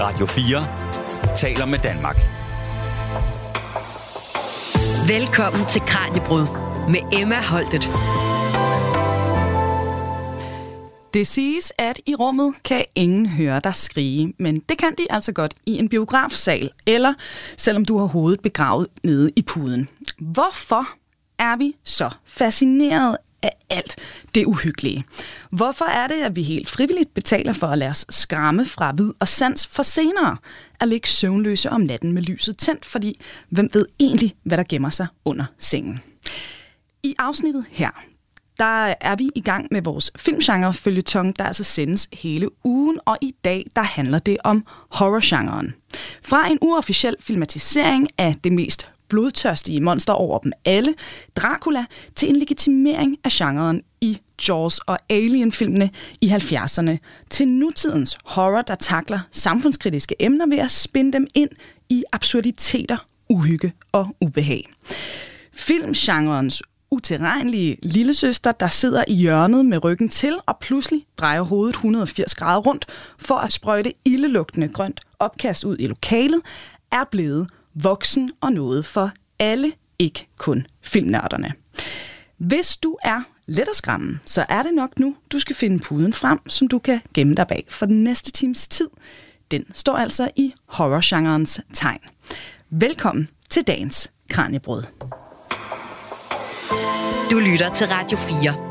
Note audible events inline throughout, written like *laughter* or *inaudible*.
Radio 4 taler med Danmark. Velkommen til Kranjebrud med Emma Holtet. Det siges, at i rummet kan ingen høre dig skrige, men det kan de altså godt i en biografsal, eller selvom du har hovedet begravet nede i puden. Hvorfor er vi så fascineret af alt det uhyggelige? Hvorfor er det, at vi helt frivilligt betaler for at lade os skræmme fra vid og sans for senere at ligge søvnløse om natten med lyset tændt, fordi hvem ved egentlig, hvad der gemmer sig under sengen? I afsnittet her, der er vi i gang med vores filmgenre følgetong, der altså sendes hele ugen, og i dag der handler det om horrorgenren. Fra en uofficiel filmatisering af det mest blodtørstige monster over dem alle, Dracula, til en legitimering af genren i Jaws og Alien-filmene i 70'erne, til nutidens horror, der takler samfundskritiske emner ved at spinde dem ind i absurditeter, uhygge og ubehag. Filmgenrens utilregnelige lillesøster, der sidder i hjørnet med ryggen til og pludselig drejer hovedet 180 grader rundt for at sprøjte ildelugtende grønt opkast ud i lokalet, er blevet voksen og noget for alle, ikke kun filmnørderne. Hvis du er let at skræmme, så er det nok nu, du skal finde puden frem, som du kan gemme dig bag for den næste times tid. Den står altså i horrorgenrens tegn. Velkommen til dagens Kranjebrød. Du lytter til Radio 4.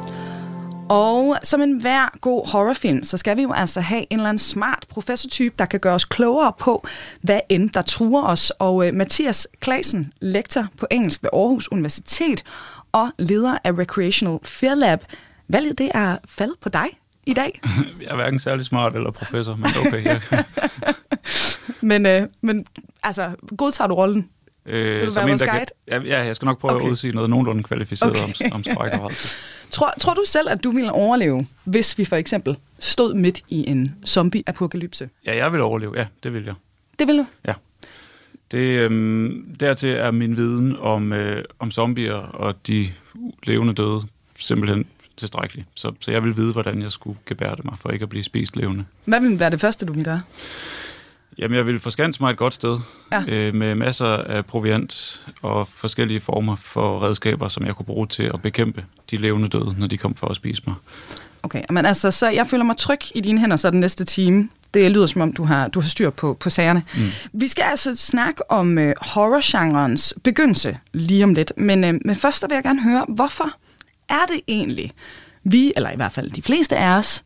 Og som en hver god horrorfilm, så skal vi jo altså have en eller anden smart professortype, der kan gøre os klogere på, hvad end der truer os. Og uh, Mathias Klasen, lektor på engelsk ved Aarhus Universitet og leder af Recreational Fear Lab. Valget det er faldet på dig i dag. *laughs* Jeg er hverken særlig smart eller professor, men okay. *laughs* Men, uh, men altså, godtager du rollen? Øh, Vil du være vores kan, guide? ja, jeg skal nok prøve Okay. at udsige noget nogenlunde kvalificeret Okay. om, om skræk og rædsel. *laughs* Tror, tror du selv, at du ville overleve, hvis vi for eksempel stod midt i en zombie-apokalypse? Ja, jeg vil overleve. Ja, det vil jeg. Det vil du? Ja. Det, øhm, dertil er min viden om, øh, om zombier og de levende døde simpelthen tilstrækkelig. Så, så jeg vil vide, hvordan jeg skulle gebære mig for ikke at blive spist levende. Hvad vil være det første, du vil gøre? Jamen, jeg vil forskanse mig et godt sted Ja. øh, med masser af proviant og forskellige former for redskaber, som jeg kunne bruge til at bekæmpe de levende døde, når de kom for at spise mig. Okay, men altså, så jeg føler mig tryg i dine hænder så den næste time. Det lyder som om, du har, du har styr på, på sagerne. Mm. Vi skal altså snakke om øh, horrorgenrens begyndelse lige om lidt. Men, øh, men først vil jeg gerne høre, hvorfor er det egentlig, vi, eller i hvert fald de fleste af os,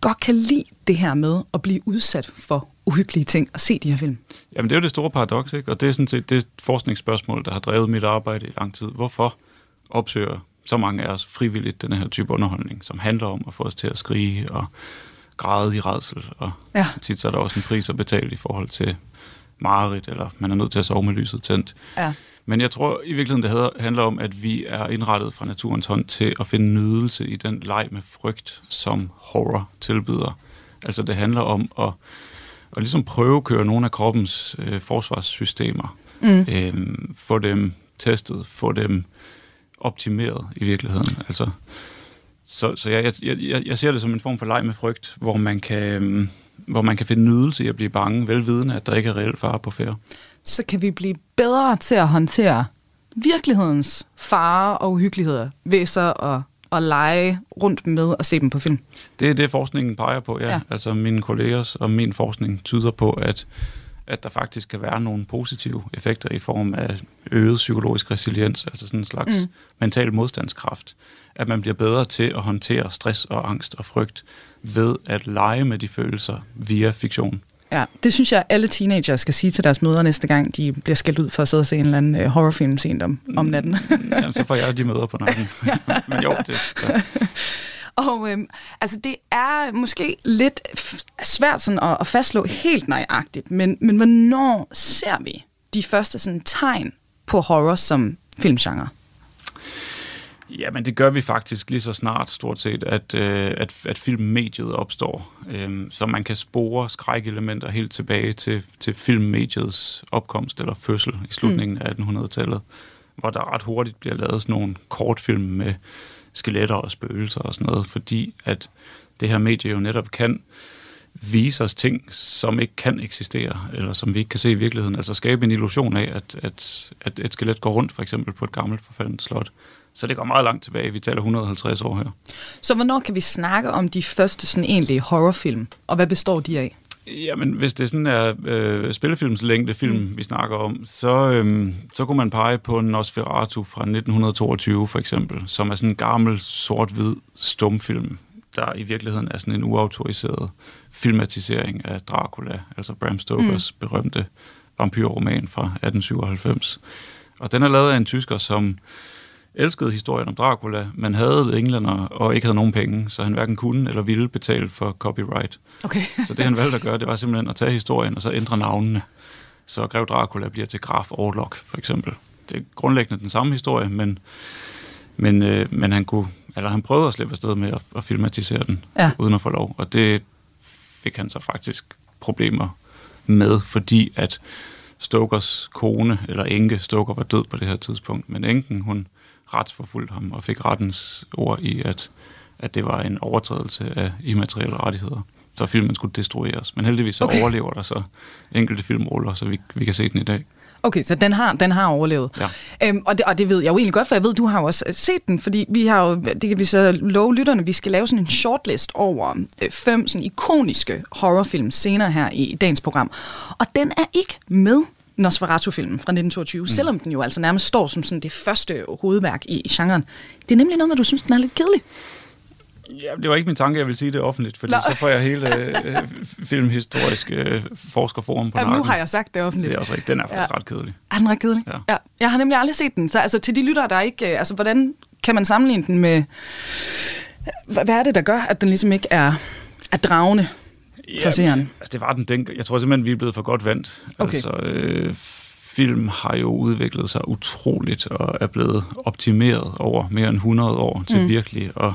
godt kan lide det her med at blive udsat for uhyggelige ting og se de her film? Jamen, det er jo det store paradoks, ikke? Og det er sådan set det forskningsspørgsmål, der har drevet mit arbejde i lang tid. Hvorfor opsøger så mange af os frivilligt den her type underholdning, som handler om at få os til at skrige og græde i redsel, og Ja. tit så er der også en pris at betale i forhold til mareridt, eller man er nødt til at sove med lyset tændt. Ja. Men jeg tror i virkeligheden, det handler om, at vi er indrettet fra naturens hånd til at finde nydelse i den leg med frygt, som horror tilbyder. Altså det handler om at, at ligesom prøvekøre nogle af kroppens øh, forsvarssystemer. Mm. Øhm, få dem testet, få dem optimeret i virkeligheden. Altså, så så jeg, jeg, jeg, jeg ser det som en form for leg med frygt, hvor man kan, øhm, hvor man kan finde nydelse i at blive bange, velvidende, at der ikke er reelt fare på færre. så kan vi blive bedre til at håndtere virkelighedens farer og uhyggeligheder ved så at, at lege rundt med og se dem på film. Det er det, forskningen peger på, ja. Ja. Altså mine kollegers og min forskning tyder på, at, at der faktisk kan være nogle positive effekter i form af øget psykologisk resiliens, altså sådan en slags mm. mental modstandskraft. At man bliver bedre til at håndtere stress og angst og frygt ved at lege med de følelser via fiktion. Ja, det synes jeg, alle teenager skal sige til deres mødre næste gang, de bliver skældt ud for at sidde og se en eller anden uh, horrorfilm sent om, om natten. Jamen, så får jeg de møder på nakken. *laughs* *laughs* Men jo, det, ja. *laughs* og øhm, altså, det er måske lidt svært sådan at, at fastslå helt nøjagtigt, men, men hvornår ser vi de første sådan, tegn på horror som filmgenre? Ja, men det gør vi faktisk lige så snart, stort set, at, øh, at, at filmmediet opstår. Øh, så man kan spore skrækelementer helt tilbage til, til filmmediets opkomst eller fødsel i slutningen mm. af 1800-tallet, hvor der ret hurtigt bliver lavet sådan nogle kortfilm med skeletter og spøgelser og sådan noget, fordi at det her medie jo netop kan vise os ting, som ikke kan eksistere, eller som vi ikke kan se i virkeligheden. Altså skabe en illusion af, at, at, at et skelet går rundt, for eksempel på et gammelt forfaldet slot. Så det går meget langt tilbage. Vi taler 150 år her. Så hvornår kan vi snakke om de første sådan egentlige horrorfilm, og hvad består de af? Jamen, hvis det sådan er øh, spillefilms længde film, mm. vi snakker om, så, øhm, så kunne man pege på Nosferatu fra 1922 for eksempel, som er sådan en gammel sort-hvid stumfilm, der i virkeligheden er sådan en uautoriseret filmatisering af Dracula, altså Bram Stokers mm. berømte vampyrroman fra 1897. Og den er lavet af en tysker, som elskede historien om Dracula, men havde englænder og ikke havde nogen penge, så han hverken kunne eller ville betale for copyright. Okay. så det han valgte at gøre, det var simpelthen at tage historien og så ændre navnene. Så Grev Dracula bliver til Graf Orlok, for eksempel. Det er grundlæggende den samme historie, men, men, øh, men han, kunne, eller han prøvede at slippe afsted med at, at filmatisere den, Ja. uden at få lov. Og det fik han så faktisk problemer med, fordi at Stokers kone, eller enke, Stoker var død på det her tidspunkt, men enken, hun retsforfulgte ham og fik rettens ord i, at, at det var en overtrædelse af immaterielle rettigheder. Så filmen skulle destrueres. Men heldigvis så Okay. overlever der så enkelte filmroller, så vi, vi kan se den i dag. Okay, så den har, den har overlevet. Ja. Øhm, og, det, og det ved jeg jo egentlig godt, for jeg ved, du har jo også øh, set den, fordi vi har jo, det kan vi så love lytterne, vi skal lave sådan en shortlist over øh, fem sådan ikoniske horrorfilm senere her i, i dagens program. Og den er ikke med Nosferatu-filmen fra 1922, mm. selvom den jo altså nærmest står som sådan det første hovedværk i, i genren. Det er nemlig noget med, at du synes, den er lidt kedelig. Ja, det var ikke min tanke, jeg ville sige det offentligt, fordi Nå. så får jeg hele øh, filmhistoriske øh, forskerforum på Jamen, nu nakken. har jeg sagt det offentligt. Det er også rigtigt. Den er faktisk Ja. ret kedelig. Er den ret kedelig? Ja. ja. Jeg har nemlig aldrig set den. Så altså, til de lyttere, der ikke... øh, Altså, hvordan kan man sammenligne den med... Hvad hvad er det, der gør, at den ligesom ikke er, er dragende for seeren? Altså, det var den den. Jeg tror simpelthen, vi er blevet for godt vant. Okay. Altså, øh, film har jo udviklet sig utroligt og er blevet optimeret over mere end 100 år til mm. virkelig at,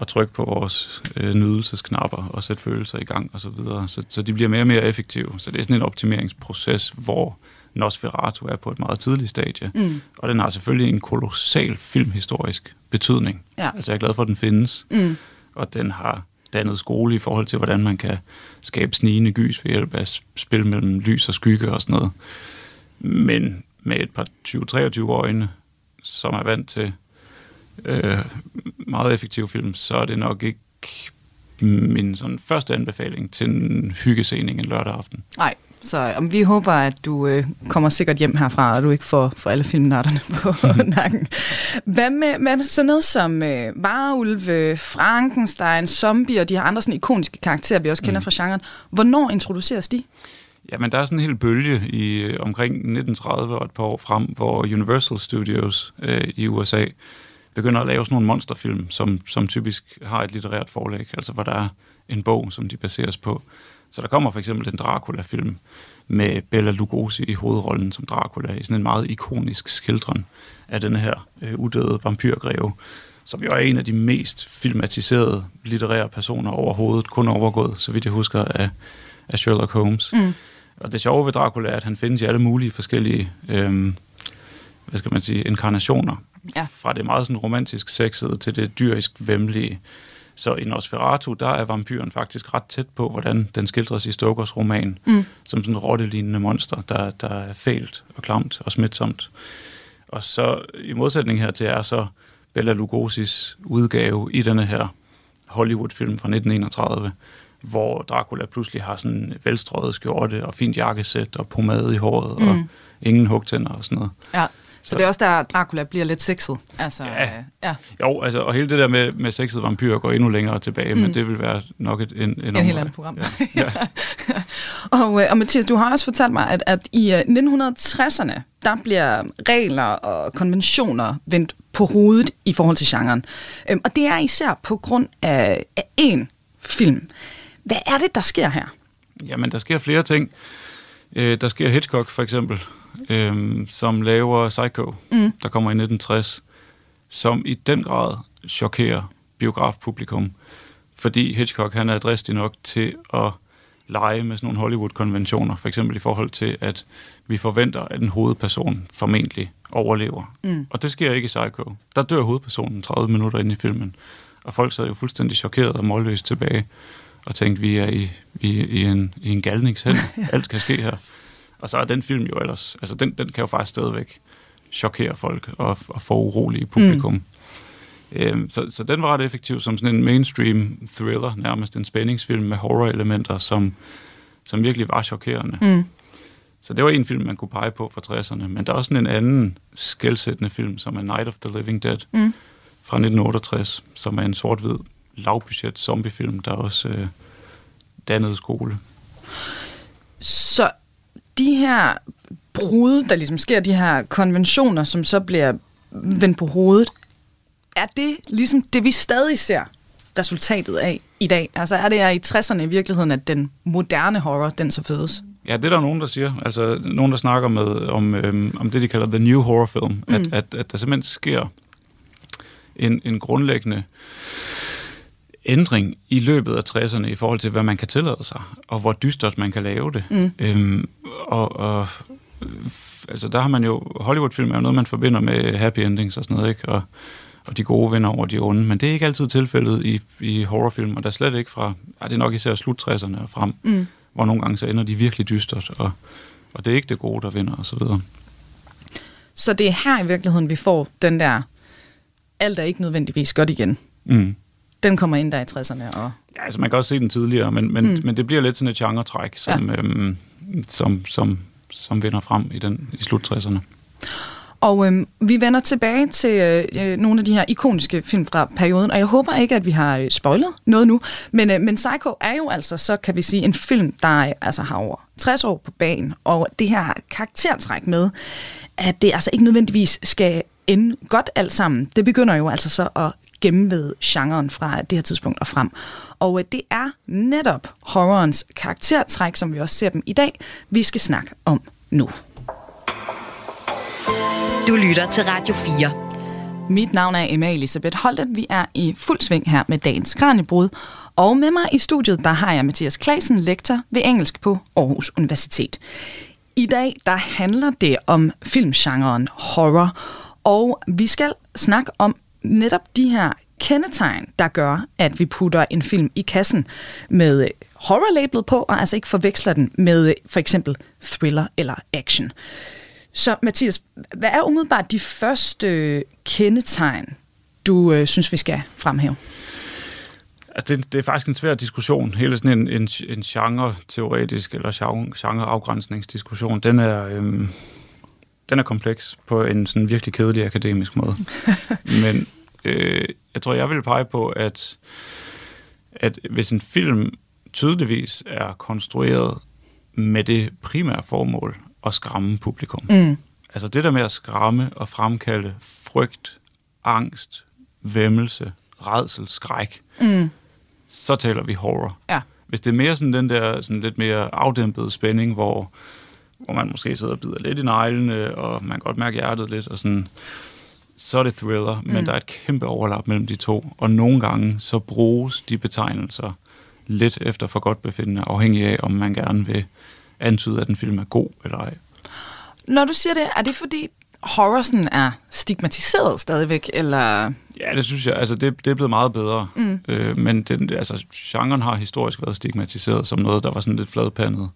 at trykke på vores øh, nydelsesknapper og sætte følelser i gang og så videre. Så, så de bliver mere og mere effektive. Så det er sådan en optimeringsproces, hvor Nosferatu er på et meget tidligt stadie. Mm. Og den har selvfølgelig en kolossal filmhistorisk betydning. Ja. Altså jeg er glad for, at den findes. Mm. Og den har dannet skole i forhold til, hvordan man kan skabe snigende gys ved hjælp af spil mellem lys og skygge og sådan noget. Men med et par 20-23 øjne, som er vant til øh, meget effektiv film, så er det nok ikke min sådan første anbefaling til en hyggesening en lørdag aften. Nej, så um, vi håber, at du øh, kommer sikkert hjem herfra, og du ikke får, får alle filmnørderne *laughs* på *laughs* nakken. Hvad med, hvad med sådan noget som øh, Varulve, Frankenstein, Zombie og de her andre sådan ikoniske karakterer, vi også kender mm. fra genren? Hvornår introduceres de? Jamen, der er sådan en hel bølge i øh, omkring 1930 og et par år frem, hvor Universal Studios øh, i USA begynder at lave sådan nogle monsterfilm, som, som typisk har et litterært forlæg, altså hvor der er en bog, som de baseres på. Så der kommer for eksempel en Dracula-film med Bela Lugosi i hovedrollen som Dracula, i sådan en meget ikonisk skildren af den her øh, udøde vampyrgreve, som jo er en af de mest filmatiserede litterære personer overhovedet, kun overgået, så vidt jeg husker, af, af Sherlock Holmes. Mm. Og det sjove ved Dracula er, at han findes i alle mulige forskellige, øhm, hvad skal man sige, inkarnationer. Ja. Fra det meget sådan romantisk sexede til det dyrisk vemmelige. Så i Nosferatu, der er vampyren faktisk ret tæt på, hvordan den skildres i Stokers roman, mm. som sådan en rottelignende monster, der, der er fælt og klamt og smitsomt. Og så i modsætning hertil er så Bela Lugosis udgave i denne her Hollywood-film fra 1931, hvor Dracula pludselig har sådan en velstrøget skjorte og fint jakkesæt og pomade i håret mm. og ingen hugtænder og sådan noget. Ja. Så, det er også der, Dracula bliver lidt sexet. Altså, Ja. øh, ja. Jo, altså, og hele det der med, med sexede vampyrer går endnu længere tilbage, mm. men det vil være nok et, en, en, En helt andet program. Ja. *laughs* ja. Og, øh, og Mathias, du har også fortalt mig, at, at i øh, 1960'erne, der bliver regler og konventioner vendt på hovedet i forhold til genren. Øhm, og det er især på grund af, af én film. Hvad er det, der sker her? Jamen, der sker flere ting. Øh, der sker Hitchcock, for eksempel, øh, som laver Psycho, mm. der kommer i 1960, som i den grad chokerer biografpublikum, fordi Hitchcock han er dristig nok til at lege med sådan nogle Hollywood-konventioner, for eksempel i forhold til, at vi forventer, at en hovedperson formentlig overlever. Mm. Og det sker ikke i Psycho. Der dør hovedpersonen 30 minutter ind i filmen, og folk sad jo fuldstændig chokeret og målløst tilbage og tænkte, vi er i, i, i, en, i en galningshænd. *laughs* Alt kan ske her. Og så er den film jo ellers, altså den, den kan jo faktisk stadigvæk chokere folk og, og få urolige publikum. Mm. Øhm, så, så den var ret effektiv som sådan en mainstream thriller, nærmest en spændingsfilm med horror-elementer, som, som virkelig var chokerende. Mm. Så det var en film, man kunne pege på fra 60'erne. Men der er også sådan en anden skældsættende film, som er Night of the Living Dead mm. fra 1968, som er en sort-hvid lavbudget zombiefilm, der også øh, dannede skole. Så de her brud, der ligesom sker, de her konventioner, som så bliver vendt på hovedet, er det ligesom det, vi stadig ser resultatet af i dag? Altså er det er i 60'erne i virkeligheden, at den moderne horror, den så fødes? Ja, det er der nogen, der siger. Altså nogen, der snakker med om, øhm, om det, de kalder the new horror film. Mm. At, at, at der simpelthen sker en, en grundlæggende ændring i løbet af 60'erne i forhold til, hvad man kan tillade sig, og hvor dystert man kan lave det. Mm. Øhm, og, og altså der har man jo, Hollywood-film er jo noget, man forbinder med happy endings og sådan noget, ikke? Og, og de gode vinder over de onde, men det er ikke altid tilfældet i, i horrorfilm, og der er slet ikke fra, ja, det er nok især slut 60'erne og frem, mm. hvor nogle gange så ender de virkelig dystert, og, og det er ikke det gode, der vinder, og så videre. Så det er her i virkeligheden, vi får den der, alt er ikke nødvendigvis godt igen. Mm. Den kommer ind der i 60'erne. Og... Ja, altså man kan også se den tidligere, men, men, mm. men det bliver lidt sådan et genre-træk, som, ja. øhm, som, som, som vinder frem i, den, i slut 60'erne. Og øhm, vi vender tilbage til øh, øh, nogle af de her ikoniske film fra perioden, og jeg håber ikke, at vi har øh, spoilet noget nu, men, øh, men Psycho er jo altså, så kan vi sige, en film, der øh, altså har over 60 år på banen, og det her karaktertræk med, at det altså ikke nødvendigvis skal ende godt alt sammen, det begynder jo altså så at gennemvede genren fra det her tidspunkt og frem. Og øh, det er netop horrorens karaktertræk, som vi også ser dem i dag, vi skal snakke om nu. Du lytter til Radio 4. Mit navn er Emma Elisabeth Holtet. Vi er i fuld sving her med dagens Kranjebrud. Og med mig i studiet, der har jeg Mathias Klasen, lektor ved engelsk på Aarhus Universitet. I dag, der handler det om filmgenren horror, og vi skal snakke om netop de her kendetegn, der gør, at vi putter en film i kassen med øh, horror-labelet på, og altså ikke forveksler den med øh, for eksempel thriller eller action. Så Mathias, hvad er umiddelbart de første øh, kendetegn, du øh, synes, vi skal fremhæve? Altså, det, det er faktisk en svær diskussion. Hele sådan en, en, en genre-teoretisk eller genre-afgrænsningsdiskussion, den er, Øh den er kompleks på en sådan virkelig kedelig akademisk måde. *laughs* Men øh, jeg tror, jeg vil pege på, at, at hvis en film tydeligvis er konstrueret med det primære formål at skræmme publikum. Mm. Altså det der med at skræmme og fremkalde frygt, angst, væmmelse, redsel, skræk, mm. så taler vi horror. Ja. Hvis det er mere sådan den der sådan lidt mere afdæmpede spænding, hvor, hvor man måske sidder og bider lidt i neglene, og man kan godt mærke hjertet lidt, og sådan, så er det thriller, mm. men der er et kæmpe overlap mellem de to, og nogle gange så bruges de betegnelser lidt efter for godt befindende, afhængig af, om man gerne vil antyde, at en film er god eller ej. Når du siger det, er det fordi horror sådan er stigmatiseret stadigvæk, eller... Ja, det synes jeg. Altså, det, det er blevet meget bedre. Mm. Øh, men den, altså, genren har historisk været stigmatiseret som noget, der var sådan lidt fladpandet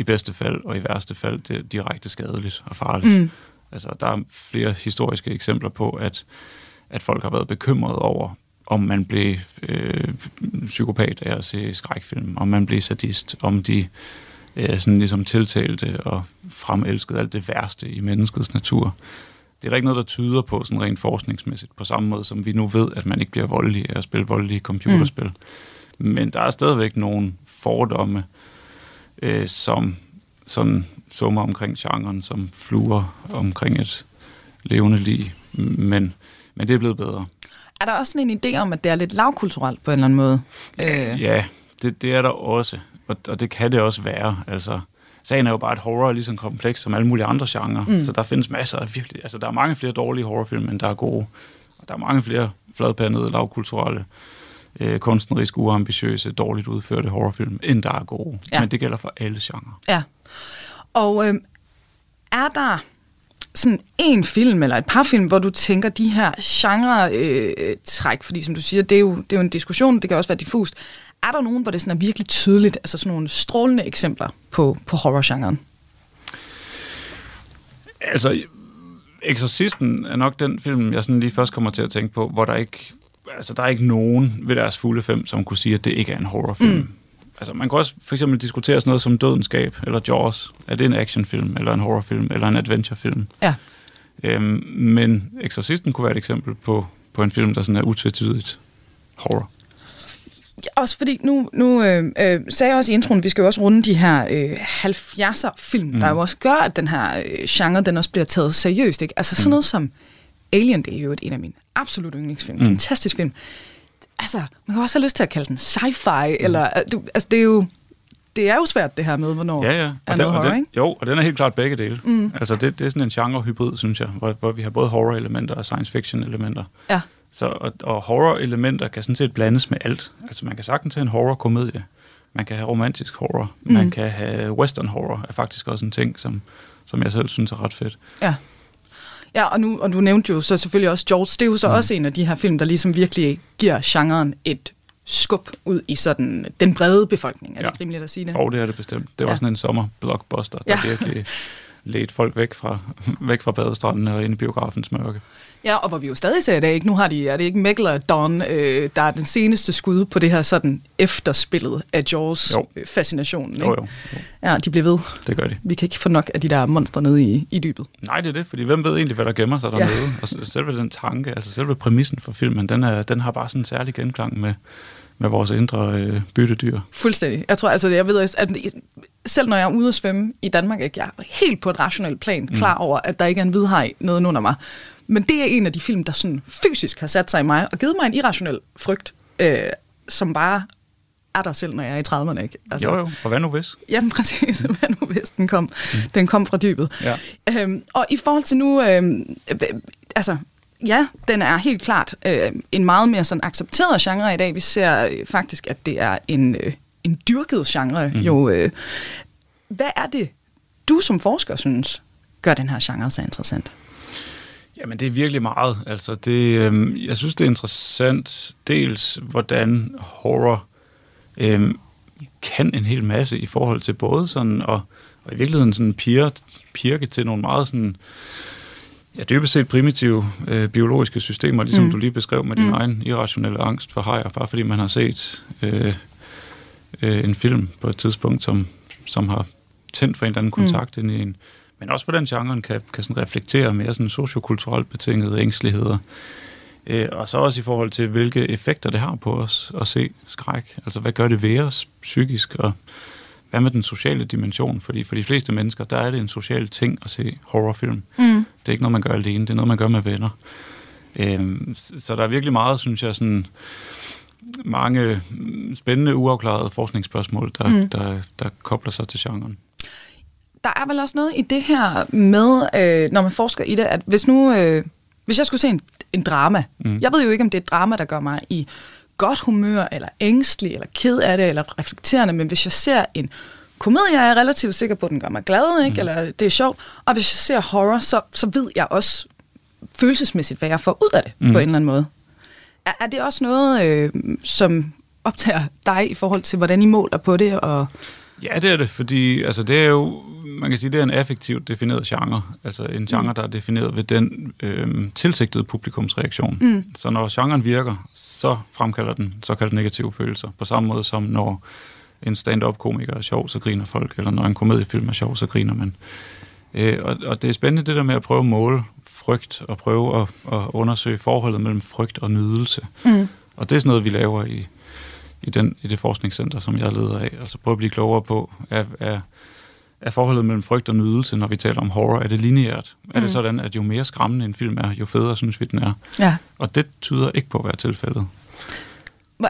i bedste fald, og i værste fald det direkte skadeligt og farligt. Mm. Altså, der er flere historiske eksempler på, at, at folk har været bekymrede over, om man blev øh, psykopat af at se skrækfilm, om man blev sadist, om de øh, sådan ligesom tiltalte og fremelskede alt det værste i menneskets natur. Det er der ikke noget, der tyder på sådan rent forskningsmæssigt, på samme måde som vi nu ved, at man ikke bliver voldelig af at spille voldelige computerspil. Mm. Men der er stadigvæk nogle fordomme, øh, som sådan summer omkring genren, som fluer omkring et levende liv. Men, men det er blevet bedre. Er der også sådan en idé om, at det er lidt lavkulturelt på en eller anden måde? Ja, øh. ja det, det er der også. Og, og det kan det også være. Altså, sagen er jo bare, at horror er lige så kompleks som alle mulige andre genrer. Mm. Så der findes masser af virkelig... Altså, der er mange flere dårlige horrorfilm, end der er gode. Og der er mange flere fladpandede, lavkulturelle, øh, kunstnerisk uambitiøse, dårligt udførte horrorfilm, end der er gode. Ja. Men det gælder for alle genrer. Ja. Og øh, er der sådan en film eller et par film, hvor du tænker de her genre-træk, øh, fordi som du siger, det er, jo, det er jo en diskussion, det kan også være diffust. er der nogen, hvor det sådan er virkelig tydeligt, altså sådan nogle strålende eksempler på, på horrorgenren? Altså, Exorcisten er nok den film, jeg sådan lige først kommer til at tænke på, hvor der ikke, altså, der er ikke nogen ved deres fulde fem, som kunne sige, at det ikke er en horrorfilm. Mm. Altså, man kan også for eksempel diskutere sådan noget som Dødenskab, eller Jaws. Er det en actionfilm, eller en horrorfilm, eller en adventurefilm? Ja. Øhm, men Exorcisten kunne være et eksempel på, på en film, der sådan er utvetydigt horror. Ja, også fordi, nu, nu øh, øh, sagde jeg også i introen, vi skal jo også runde de her øh, 70'er film, mm. der jo også gør, at den her øh, genre, den også bliver taget seriøst. Ikke? Altså sådan Mm. noget som Alien, det er jo en af mine absolut yndlingsfilm. Mm. Fantastisk film. Altså, man kan også have lyst til at kalde den sci-fi, mm. eller, øh, du, altså det er jo, det er jo svært det her med, hvornår Ja, ja. er Og noget den, og horror, den, ikke? jo, og den er helt klart begge dele. Mm. Altså, det, det er sådan en genre-hybrid, synes jeg, hvor, hvor vi har både horror-elementer og science-fiction-elementer. Ja. Så, og, og horror-elementer kan sådan set blandes med alt. Altså, man kan sagtens have en horror-komedie. Man kan have romantisk horror. Mm. Man kan have western horror, er faktisk også en ting, som, som jeg selv synes er ret fedt. Ja. Ja, og, nu, og du nævnte jo så selvfølgelig også George. Det er jo så mm. også en af de her film, der ligesom virkelig giver genren et skub ud i sådan den brede befolkning. Er det Ja. rimeligt at sige det? Og det er det bestemt. Det var Ja. sådan en sommer-blockbuster, der ja. virkelig *laughs* ledte folk væk fra, *laughs* væk fra badestranden og ind i biografens mørke. Ja, og hvor vi jo stadig ser i dag, ikke? Nu har de, er det ikke Mikkel og Don, øh, der er den seneste skud på det her sådan efterspillet af Jaws Jo. fascinationen. Ikke? Jo, jo, jo, Ja, de bliver ved. det gør de. Vi kan ikke få nok af de der monstre nede i, i dybet. Nej, det er det, fordi hvem ved egentlig, hvad der gemmer sig Ja. dernede? Og s- selve den tanke, altså selve præmissen for filmen, den, er, den har bare sådan en særlig genklang med, med vores indre øh, byttedyr. Fuldstændig. Jeg tror altså, jeg ved, at selv når jeg er ude at svømme i Danmark, ikke, jeg er helt på et rationelt plan klar over, at der ikke er en hvidhaj nedenunder mig. Men det er en af de film, der sådan fysisk har sat sig i mig og givet mig en irrationel frygt, øh, som bare er der selv, når jeg er i 30'erne. Ikke? Altså, jo, jo, og hvad nu hvis? Jamen *laughs* præcis, hvad nu hvis den kom, den kom fra dybet. Ja. Øhm, og i forhold til nu, øhm, øh, altså ja, den er helt klart øh, en meget mere sådan accepteret genre i dag. Vi ser øh, faktisk, at det er en, øh, en dyrket genre. Mm. Jo, øh, hvad er det, du som forsker synes, gør den her genre så interessant? Jamen, det er virkelig meget. Altså, det, øh, jeg synes, det er interessant, dels hvordan horror øh, kan en hel masse i forhold til både sådan, og, og i virkeligheden sådan pir, pirke til nogle meget sådan, ja, dybest set primitive øh, biologiske systemer, ligesom Mm. mm. du lige beskrev med din Mm. mm. egen irrationelle angst for hajer, bare fordi man har set øh, øh, en film på et tidspunkt, som, som har tændt for en eller anden kontakt mm. ind i en. Men også hvordan genren kan, kan sådan reflektere mere sådan sociokulturelt betingede ængsteligheder. Øh, og så også i forhold til, hvilke effekter det har på os at se skræk. Altså, hvad gør det ved os psykisk, og hvad med den sociale dimension? Fordi for de fleste mennesker, der er det en social ting at se horrorfilm. Mm. Det er ikke noget, man gør alene, det er noget, man gør med venner. Øhm, så der er virkelig meget, synes jeg, sådan mange mm, spændende, uafklarede forskningsspørgsmål, der, Mm. der, der kobler sig til genren. Der er vel også noget i det her med, øh, når man forsker i det, at hvis nu, øh, hvis jeg skulle se en, en drama, mm. Mm. jeg ved jo ikke, om det er et drama, der gør mig i godt humør, eller ængstelig, eller ked af det, eller reflekterende, men hvis jeg ser en komedie, er jeg relativt sikker på, at den gør mig glad, ikke? Mm. eller det er sjovt, og hvis jeg ser horror, så, så ved jeg også følelsesmæssigt, hvad jeg får ud af det, mm. Mm. på en eller anden måde. Er, er det også noget, øh, som optager dig i forhold til, hvordan I måler på det, og Ja, det er det, fordi altså, det er jo, man kan sige, det er en affektivt defineret genre. Altså en genre, der er defineret ved den øhm, tilsigtede publikumsreaktion. Mm. Så når genren virker, så fremkalder den såkaldt negative følelser. På samme måde som når en stand-up-komiker er sjov, så griner folk, eller når en komediefilm er sjov, så griner man. Øh, og, og det er spændende det der med at prøve at måle frygt, og prøve at, at undersøge forholdet mellem frygt og nydelse. Mm. Og det er sådan noget, vi laver i, i, den, i det forskningscenter, som jeg leder af. Altså prøve at blive klogere på, er, er, er forholdet mellem frygt og nydelse, når vi taler om horror, er det lineært? Mm. Er det sådan, at jo mere skræmmende en film er, jo federe synes vi, den er? ja, Og det tyder ikke på at være tilfældet.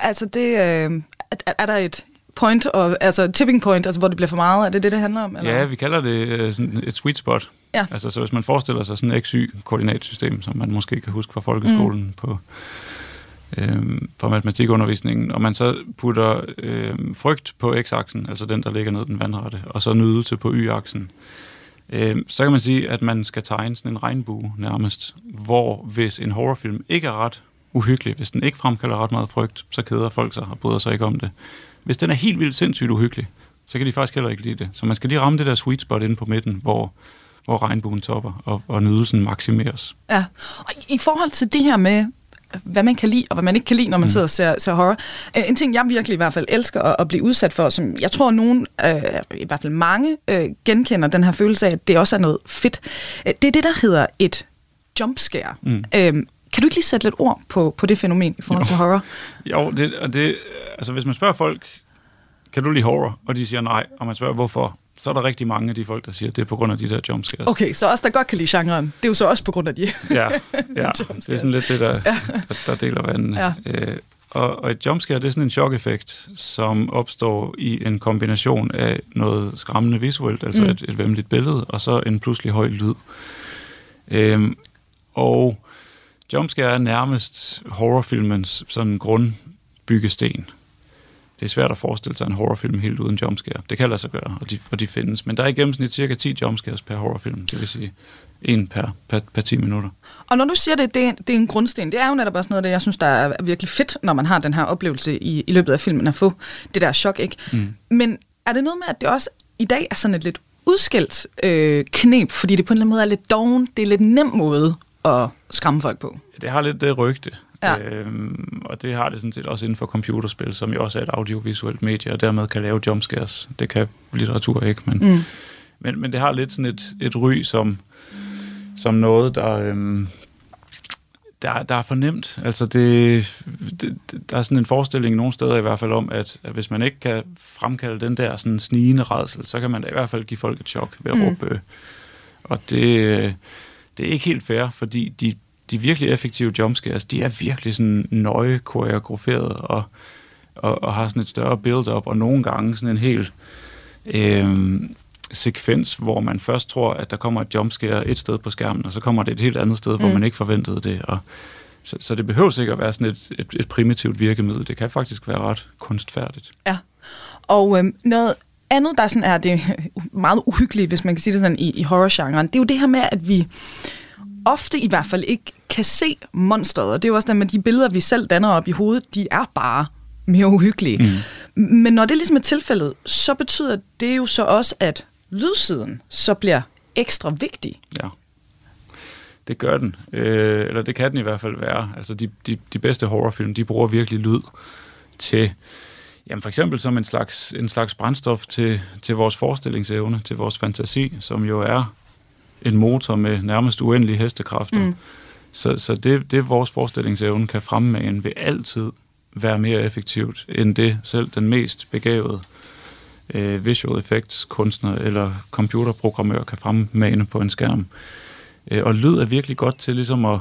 Altså, det, øh, er, er der et point, og, altså tipping point, altså hvor det bliver for meget? Er det det, det handler om? Eller? Ja, vi kalder det øh, sådan et sweet spot. Ja. Altså, så hvis man forestiller sig sådan et XY-koordinatsystem, som man måske kan huske fra folkeskolen mm. på øh, fra matematikundervisningen, og man så putter øh, frygt på x-aksen, altså den, der ligger ned den vandrette, og så nydelse på y-aksen, øh, så kan man sige, at man skal tegne sådan en regnbue nærmest, hvor hvis en horrorfilm ikke er ret uhyggelig. Hvis den ikke fremkalder ret meget frygt, så keder folk sig og bryder sig ikke om det. Hvis den er helt vildt sindssygt uhyggelig, så kan de faktisk heller ikke lide det. Så man skal lige ramme det der sweet spot inde på midten, hvor, hvor regnbuen topper, og, og nydelsen maksimeres. Ja, og i forhold til det her med, hvad man kan lide, og hvad man ikke kan lide, når man mm. sidder og ser, ser horror. En ting, jeg virkelig i hvert fald elsker at, at blive udsat for, som jeg tror, nogen, øh, i hvert fald mange, øh, genkender den her følelse af, at det også er noget fedt. Øh, det er det, der hedder et jumpscare. Mm. Øhm, kan du ikke lige sætte lidt ord på, på det fænomen i forhold jo. til horror? Jo, det, og det, altså hvis man spørger folk, kan du lide horror? Og de siger nej, og man spørger hvorfor, så er der rigtig mange af de folk, der siger, at det er på grund af de der jumpscares. Okay, så også der godt kan lide genren, det er jo så også på grund af de Ja, ja *laughs* det er sådan lidt det, der, ja. der, der deler vandene. Ja. Øh, og, og et jumpscare, det er sådan en chok-effekt, som opstår i en kombination af noget skræmmende visuelt, altså mm. et, et vemmeligt billede, og så en pludselig høj lyd. Øhm, og jumpscare er nærmest horrorfilmens sådan grundbyggesten det er svært at forestille sig en horrorfilm helt uden jumpscare. Det kan lade sig gøre, og de, og de findes. Men der er i gennemsnit cirka 10 jumpscares per horrorfilm, det vil sige en per, per, per 10 minutter. Og når du siger det, det, det er en grundsten, det er jo netop også noget af det, jeg synes, der er virkelig fedt, når man har den her oplevelse i, i løbet af filmen, at få det der chok, ikke? Mm. Men er det noget med, at det også i dag er sådan et lidt udskilt øh, knep, fordi det på en eller anden måde er lidt doven, det er lidt nem måde at skræmme folk på? Det har lidt det rygte, Ja. Øhm, og det har det sådan set også inden for computerspil, som jo også er et audiovisuelt medie, og dermed kan lave jumpscares. Det kan litteratur ikke, men, mm. men, men det har lidt sådan et, et ry som, som noget, der, øhm, der, der er fornemt. Altså det, det, der er sådan en forestilling nogle steder i hvert fald om, at, at hvis man ikke kan fremkalde den der sådan snigende redsel, så kan man da i hvert fald give folk et chok ved at mm. råbe. Og det, det er ikke helt fair, fordi de de virkelig effektive jumpscares, de er virkelig sådan nøje koreograferet og, og, og har sådan et større build-up, og nogle gange sådan en helt øh, sekvens, hvor man først tror, at der kommer et jumpscare et sted på skærmen, og så kommer det et helt andet sted, mm. hvor man ikke forventede det. Og, så, så det behøver ikke at være sådan et, et, et primitivt virkemiddel. Det kan faktisk være ret kunstfærdigt. Ja, og øh, noget andet, der sådan er det meget uhyggeligt, hvis man kan sige det sådan i, i horror-genren, det er jo det her med, at vi ofte i hvert fald ikke kan se monsteret. Og det er jo også det med de billeder, vi selv danner op i hovedet, de er bare mere uhyggelige. Mm. Men når det ligesom er tilfældet, så betyder det jo så også, at lydsiden så bliver ekstra vigtig. Ja. Det gør den. Øh, eller det kan den i hvert fald være. Altså de, de, de bedste horrorfilm, de bruger virkelig lyd til, jamen for eksempel som en slags, en slags brændstof til, til vores forestillingsevne, til vores fantasi, som jo er en motor med nærmest uendelige hestekræfter. Mm. Så, så det, det vores forestillingsevne kan fremmane, vil altid være mere effektivt end det selv den mest begavede øh, visual effects kunstner eller computerprogrammør kan fremmane på en skærm. Øh, og lyd er virkelig godt til ligesom at,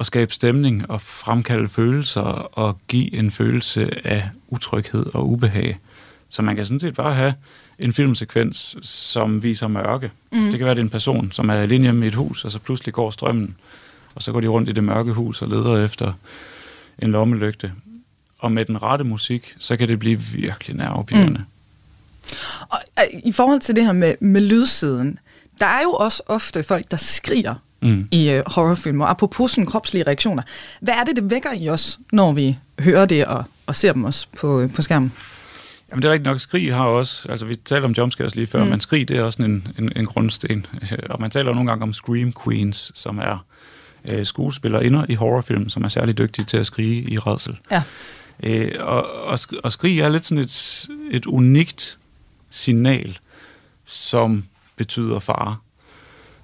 at skabe stemning og fremkalde følelser og give en følelse af utryghed og ubehag. Så man kan sådan set bare have en filmsekvens, som viser mørke. Mm. Det kan være, det er en person, som er alene hjemme i et hus, og så pludselig går strømmen, og så går de rundt i det mørke hus og leder efter en lommelygte. Og med den rette musik, så kan det blive virkelig nervepirrende. Mm. Og øh, i forhold til det her med, med lydsiden, der er jo også ofte folk, der skriger mm. i uh, horrorfilmer. Apropos sådan kropslige reaktioner. Hvad er det, det vækker i os, når vi hører det og, og ser dem også på, på skærmen? Jamen det er rigtigt nok, skrig har også, altså vi talte om jumpscares lige før, mm. men skrig det er også en, en, en grundsten. *laughs* Og man taler nogle gange om scream queens, som er øh, skuespillere i horrorfilm, som er særlig dygtige til at skrige i redsel. Ja. Øh, og, og, og skrig er lidt sådan et, et unikt signal, som betyder fare.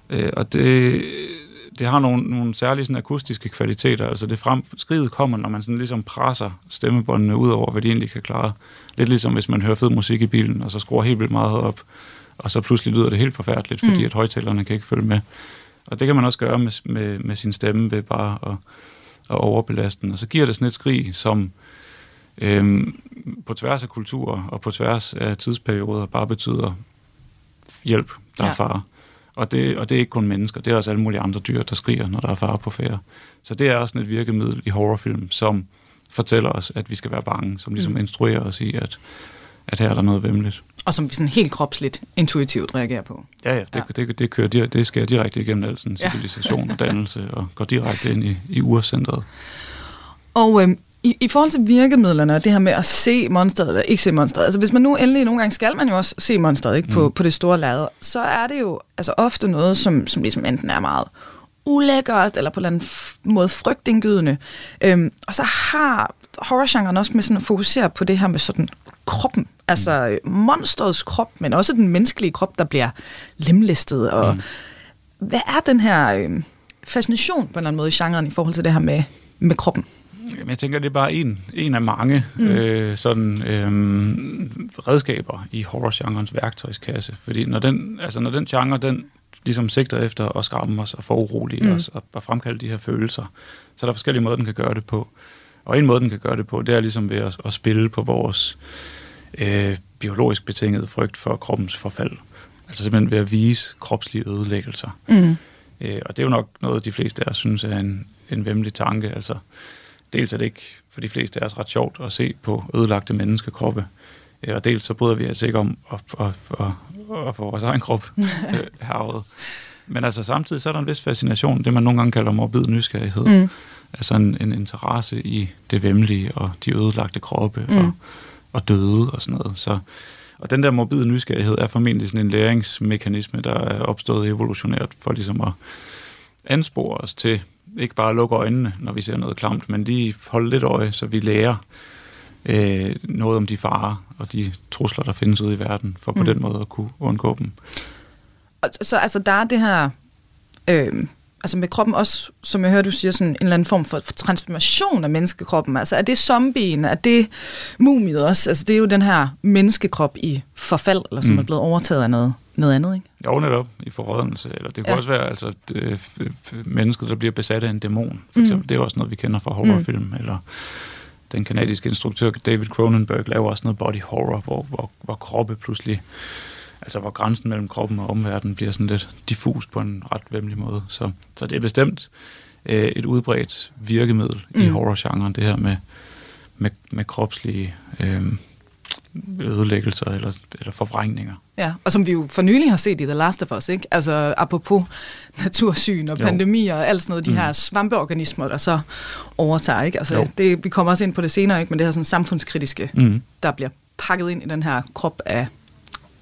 Øh, og det, det har nogle, nogle særlige sådan, akustiske kvaliteter. Altså det frem, skridet kommer, når man sådan ligesom presser stemmebåndene ud over, hvad de egentlig kan klare. Lidt ligesom hvis man hører fed musik i bilen, og så skruer helt vildt meget op, og så pludselig lyder det helt forfærdeligt, fordi mm. at højtalerne kan ikke følge med. Og det kan man også gøre med, med, med sin stemme ved bare at, at overbelaste den. Og så giver det sådan et skrig, som øhm, på tværs af kulturer og på tværs af tidsperioder bare betyder hjælp, der ja. er fare. Og det, og det er ikke kun mennesker, det er også alle mulige andre dyr, der skriger, når der er fare på færre. Så det er også et virkemiddel i horrorfilm, som fortæller os, at vi skal være bange, som ligesom mm. instruerer os i, at, at her er der noget vemmeligt. Og som vi sådan helt kropsligt intuitivt reagerer på. Ja, ja, det, ja. det, det, det, kører, det sker direkte igennem al sådan civilisation ja. og dannelse, og går direkte ind i, i urcentret. Og øhm, i, i forhold til virkemidlerne og det her med at se monsteret eller ikke se monsteret, altså hvis man nu endelig nogle gange skal man jo også se monsteret ikke, på, mm. på det store lade, så er det jo altså ofte noget, som, som ligesom enten er meget ulækkert eller på en eller anden måde frygtindgydende. Øhm, og så har horrorgenren også med sådan at fokusere på det her med sådan kroppen, altså mm. monsterets krop, men også den menneskelige krop, der bliver lemlæstet. Og mm. hvad er den her øh, fascination på en eller anden måde i genren i forhold til det her med, med kroppen? Jamen, jeg tænker, det er bare en, en af mange mm. øh, sådan, øh, redskaber i horrorgenrens værktøjskasse. Fordi når den, altså, når den genre, den ligesom sigter efter at skræmme os og forurolige mm. os og, og fremkalde de her følelser, så er der forskellige måder, den kan gøre det på. Og en måde, den kan gøre det på, det er ligesom ved at, at spille på vores øh, biologisk betinget frygt for kroppens forfald. Altså simpelthen ved at vise kropslige ødelæggelser. Mm. Øh, og det er jo nok noget, de fleste af os synes er en, en vemmelig tanke. Altså, dels er det ikke for de fleste af os ret sjovt at se på ødelagte menneskekroppe, øh, og dels så bryder vi os ikke om at, at, at, at få vores egen krop øh, *laughs* herved. Men altså samtidig så er der en vis fascination, det man nogle gange kalder morbid nysgerrighed. Mm. Altså en, en interesse i det vemmelige og de ødelagte kroppe mm. og, og døde og sådan noget. Så, og den der morbide nysgerrighed er formentlig sådan en læringsmekanisme, der er opstået evolutionært for ligesom at anspore os til ikke bare lukke øjnene, når vi ser noget klamt, men lige holde lidt øje, så vi lærer øh, noget om de farer og de trusler, der findes ude i verden, for på mm. den måde at kunne undgå dem. Så altså, der er det her, øh, altså med kroppen også, som jeg hører, du siger, sådan en eller anden form for, for transformation af menneskekroppen. Altså er det zombien, er det mumiet også? Altså det er jo den her menneskekrop i forfald, eller som mm. er blevet overtaget af noget, noget andet, ikke? Jo, netop i forrådelse. Eller det kan ja. også være altså, det, mennesket, der bliver besat af en dæmon. For eksempel. Mm. Det er også noget, vi kender fra horrorfilm. Mm. Eller den kanadiske instruktør David Cronenberg laver også noget body horror, hvor, hvor, hvor kroppe pludselig altså hvor grænsen mellem kroppen og omverdenen bliver sådan lidt diffus på en ret vemmelig måde. Så, så det er bestemt øh, et udbredt virkemiddel mm. i horrorgenren, det her med, med, med kropslige øh, ødelæggelser eller, eller forvrængninger. Ja, og som vi jo for nylig har set i The Last of Us, ikke? Altså apropos natursyn og pandemier og alt sådan noget, de mm. her svampeorganismer, der så overtager, ikke? Altså, det, vi kommer også ind på det senere, ikke? Men det her sådan samfundskritiske, mm. der bliver pakket ind i den her krop af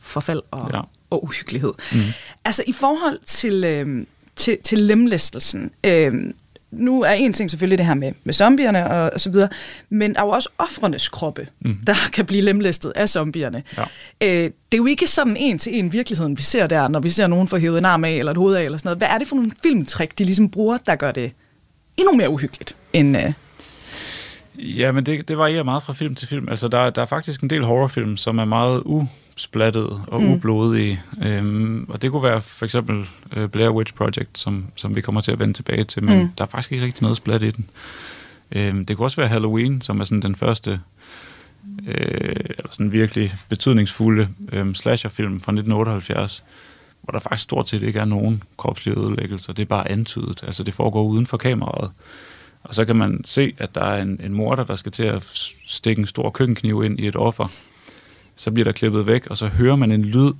forfald og, ja. og uhyggelighed. Mm. Altså i forhold til, øh, til, til lemlæstelsen, øh, nu er en ting selvfølgelig det her med, med zombierne og, og så videre, men der er jo også offrenes kroppe, mm. der *laughs* kan blive lemlæstet af zombierne. Ja. Øh, det er jo ikke sådan en til en virkeligheden, vi ser der, når vi ser nogen få hævet en arm af eller et hoved af eller sådan noget. Hvad er det for nogle filmtrik, de ligesom bruger, der gør det endnu mere uhyggeligt end... Øh, Ja, men det, det varierer meget fra film til film. Altså, der, der er faktisk en del horrorfilm, som er meget usplattet og mm. ublodige. Øhm, og det kunne være for eksempel uh, Blair Witch Project, som, som vi kommer til at vende tilbage til, men mm. der er faktisk ikke rigtig noget splat i den. Øhm, det kunne også være Halloween, som er sådan den første øh, eller sådan virkelig betydningsfulde øh, slasherfilm fra 1978, hvor der faktisk stort set ikke er nogen kropslige ødelæggelser. Det er bare antydet. Altså, det foregår uden for kameraet. Og så kan man se, at der er en, en morder, der skal til at stikke en stor køkkenkniv ind i et offer. Så bliver der klippet væk, og så hører man en lyd,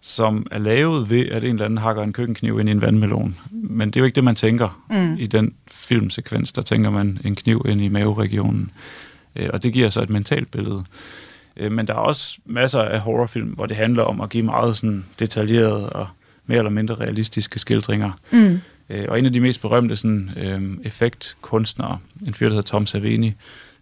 som er lavet ved, at en eller anden hakker en køkkenkniv ind i en vandmelon. Men det er jo ikke det, man tænker mm. i den filmsekvens. Der tænker man en kniv ind i maveregionen. Øh, og det giver så et mentalt billede. Øh, men der er også masser af horrorfilm, hvor det handler om at give meget sådan detaljerede og mere eller mindre realistiske skildringer. Mm. Øh, og en af de mest berømte sådan, øh, effektkunstnere, en fyr, der hedder Tom Savini,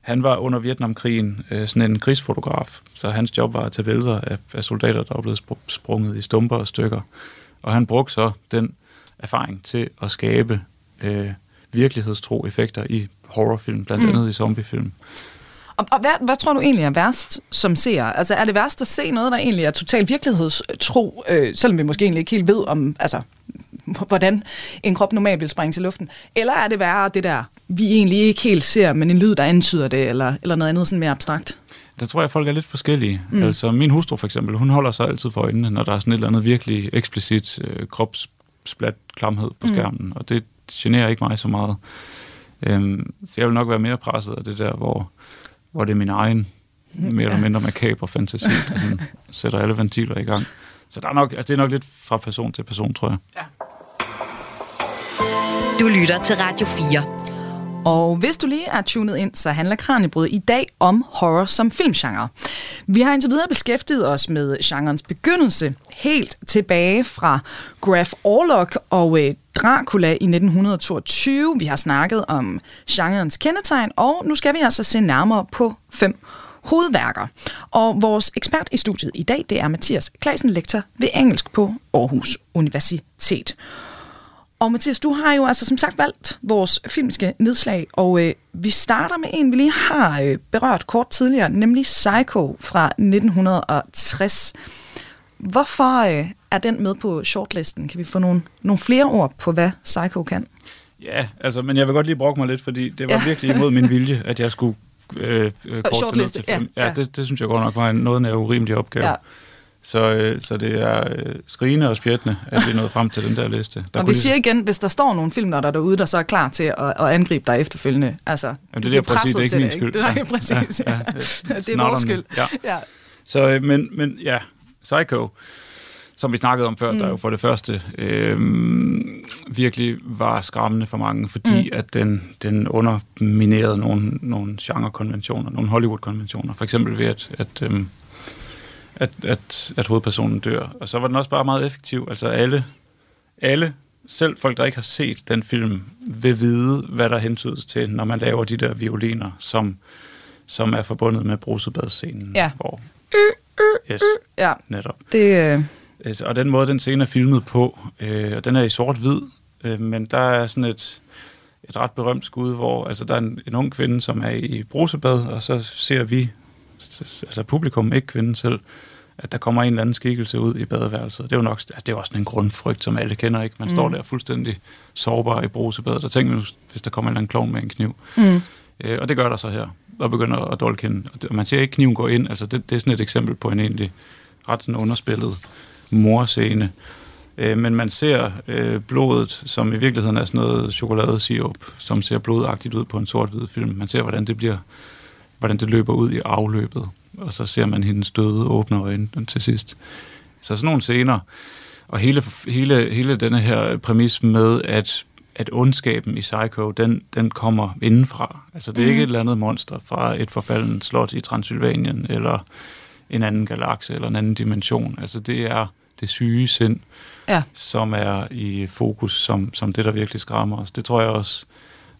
han var under Vietnamkrigen øh, sådan en krigsfotograf, så hans job var at tage billeder af, af soldater, der var blevet sprunget i stumper og stykker. Og han brugte så den erfaring til at skabe øh, virkelighedstro effekter i horrorfilm, blandt mm. andet i zombiefilm. Og, og hvad, hvad tror du egentlig er værst som ser? Altså er det værst at se noget, der egentlig er totalt virkelighedstro, øh, selvom vi måske egentlig ikke helt ved om, altså hvordan en krop normalt vil springe til luften? Eller er det værre det der, vi egentlig ikke helt ser, men en lyd, der antyder det, eller, eller noget andet sådan mere abstrakt? Der tror jeg, at folk er lidt forskellige. Mm. Altså min hustru for eksempel, hun holder sig altid for øjnene, når der er sådan et eller andet virkelig eksplicit øh, kropsplat klamhed på mm. skærmen, og det generer ikke mig så meget. Øhm, så jeg vil nok være mere presset af det der, hvor, hvor det er min egen mere ja. eller mindre makaber fantasi, der sådan *laughs* sætter alle ventiler i gang. Så der er nok, altså det er nok lidt fra person til person, tror jeg. Ja. Du lytter til Radio 4. Og hvis du lige er tunet ind, så handler Kranjebrud i dag om horror som filmgenre. Vi har indtil videre beskæftiget os med genrens begyndelse, helt tilbage fra Graf Orlok og øh, Dracula i 1922. Vi har snakket om genrens kendetegn, og nu skal vi altså se nærmere på fem hovedværker. Og vores ekspert i studiet i dag, det er Mathias Klasen, lektor ved engelsk på Aarhus Universitet. Og Mathias, du har jo altså som sagt valgt vores filmiske nedslag, og øh, vi starter med en, vi lige har øh, berørt kort tidligere, nemlig Psycho fra 1960. Hvorfor øh, er den med på shortlisten? Kan vi få nogle, nogle flere ord på, hvad Psycho kan? Ja, altså, men jeg vil godt lige brokke mig lidt, fordi det var ja. virkelig imod min vilje, at jeg skulle øh, øh, kort til film. Ja, ja. Det, det synes jeg godt nok var en noget af en urimelig opgave. Ja. Så, øh, så det er øh, skrigende og spjættende, at vi er nået frem til den der liste. Der og vi siger igen, hvis der står nogle film, der er derude, der så er klar til at, at angribe dig efterfølgende. Altså, Jamen, det er det, præcis, det er ikke min skyld. Det er, *laughs* præcis, ja, ja, ja. *laughs* det er vores skyld. Ja. ja. Så, øh, men, men ja, Psycho, som vi snakkede om før, mm. der jo for det første øh, virkelig var skræmmende for mange, fordi mm. at den, den underminerede nogle, nogle genrekonventioner, nogle Hollywood-konventioner. For eksempel ved, at, at øh, at, at, at hovedpersonen dør. Og så var den også bare meget effektiv. Altså alle, alle, selv folk, der ikke har set den film, vil vide, hvad der hentydes til, når man laver de der violiner, som, som er forbundet med brusebadscenen. Ja. Hvor, yes, ja. netop. Det, øh... Og den måde, den scene er filmet på, øh, og den er i sort-hvid, øh, men der er sådan et, et ret berømt skud, hvor altså, der er en, en ung kvinde, som er i brusebad, og så ser vi altså publikum, ikke kvinden selv, at der kommer en eller anden skikkelse ud i badeværelset. Det er jo nok altså det er også en grundfrygt, som alle kender. ikke. Man mm. står der fuldstændig sårbar i brusebadet, og tænker hvis der kommer en eller anden klovn med en kniv. Mm. Øh, og det gør der så her, og begynder at dolke hende. Og man ser ikke kniven gå ind, altså det, det er sådan et eksempel på en egentlig ret sådan underspillet morscene. Øh, men man ser øh, blodet, som i virkeligheden er sådan noget chokoladesirup, som ser blodagtigt ud på en sort-hvid film. Man ser, hvordan det bliver hvordan det løber ud i afløbet, og så ser man hendes døde åbne øjne til sidst. Så sådan nogle scener, og hele, hele, hele denne her præmis med, at, at ondskaben i Psycho, den, den kommer indenfra. Altså det er mm. ikke et eller andet monster fra et forfalden slot i Transylvanien, eller en anden galakse, eller en anden dimension. Altså det er det syge sind, ja. som er i fokus, som, som det, der virkelig skræmmer os. Det tror jeg også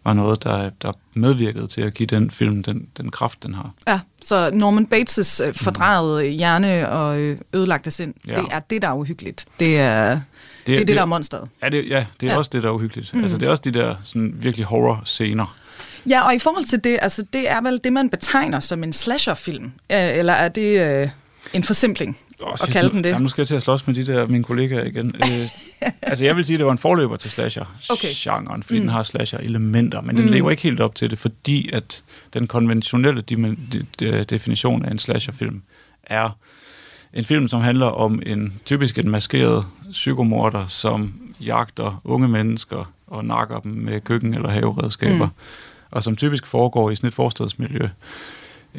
var noget, der, der medvirkede til at give den film den, den kraft, den har. Ja, så Norman Bates' øh, fordrejede mm. hjerne og øh, ødelagte sind, ja. det er det, der er uhyggeligt. Det er det, det, er det, det der er monsteret. Ja, det, ja, det er ja. også det, der er uhyggeligt. Mm. Altså, det er også de der sådan, virkelig horror-scener. Ja, og i forhold til det, altså, det er vel det, man betegner som en slasher-film. Eller er det øh, en forsimpling? Oh, at kalde den det. Jamen, nu skal jeg til at slås med de der mine kollegaer igen. øh, *laughs* altså, jeg vil sige, at det var en forløber til slasher-genren, okay. fordi mm. den har slasher-elementer, men mm. den lever ikke helt op til det, fordi at den konventionelle de, de, definition af en slasher-film er en film, som handler om en typisk en maskeret psykomorder, som jagter unge mennesker og nakker dem med køkken- eller haveredskaber, mm. og som typisk foregår i sådan et forstadsmiljø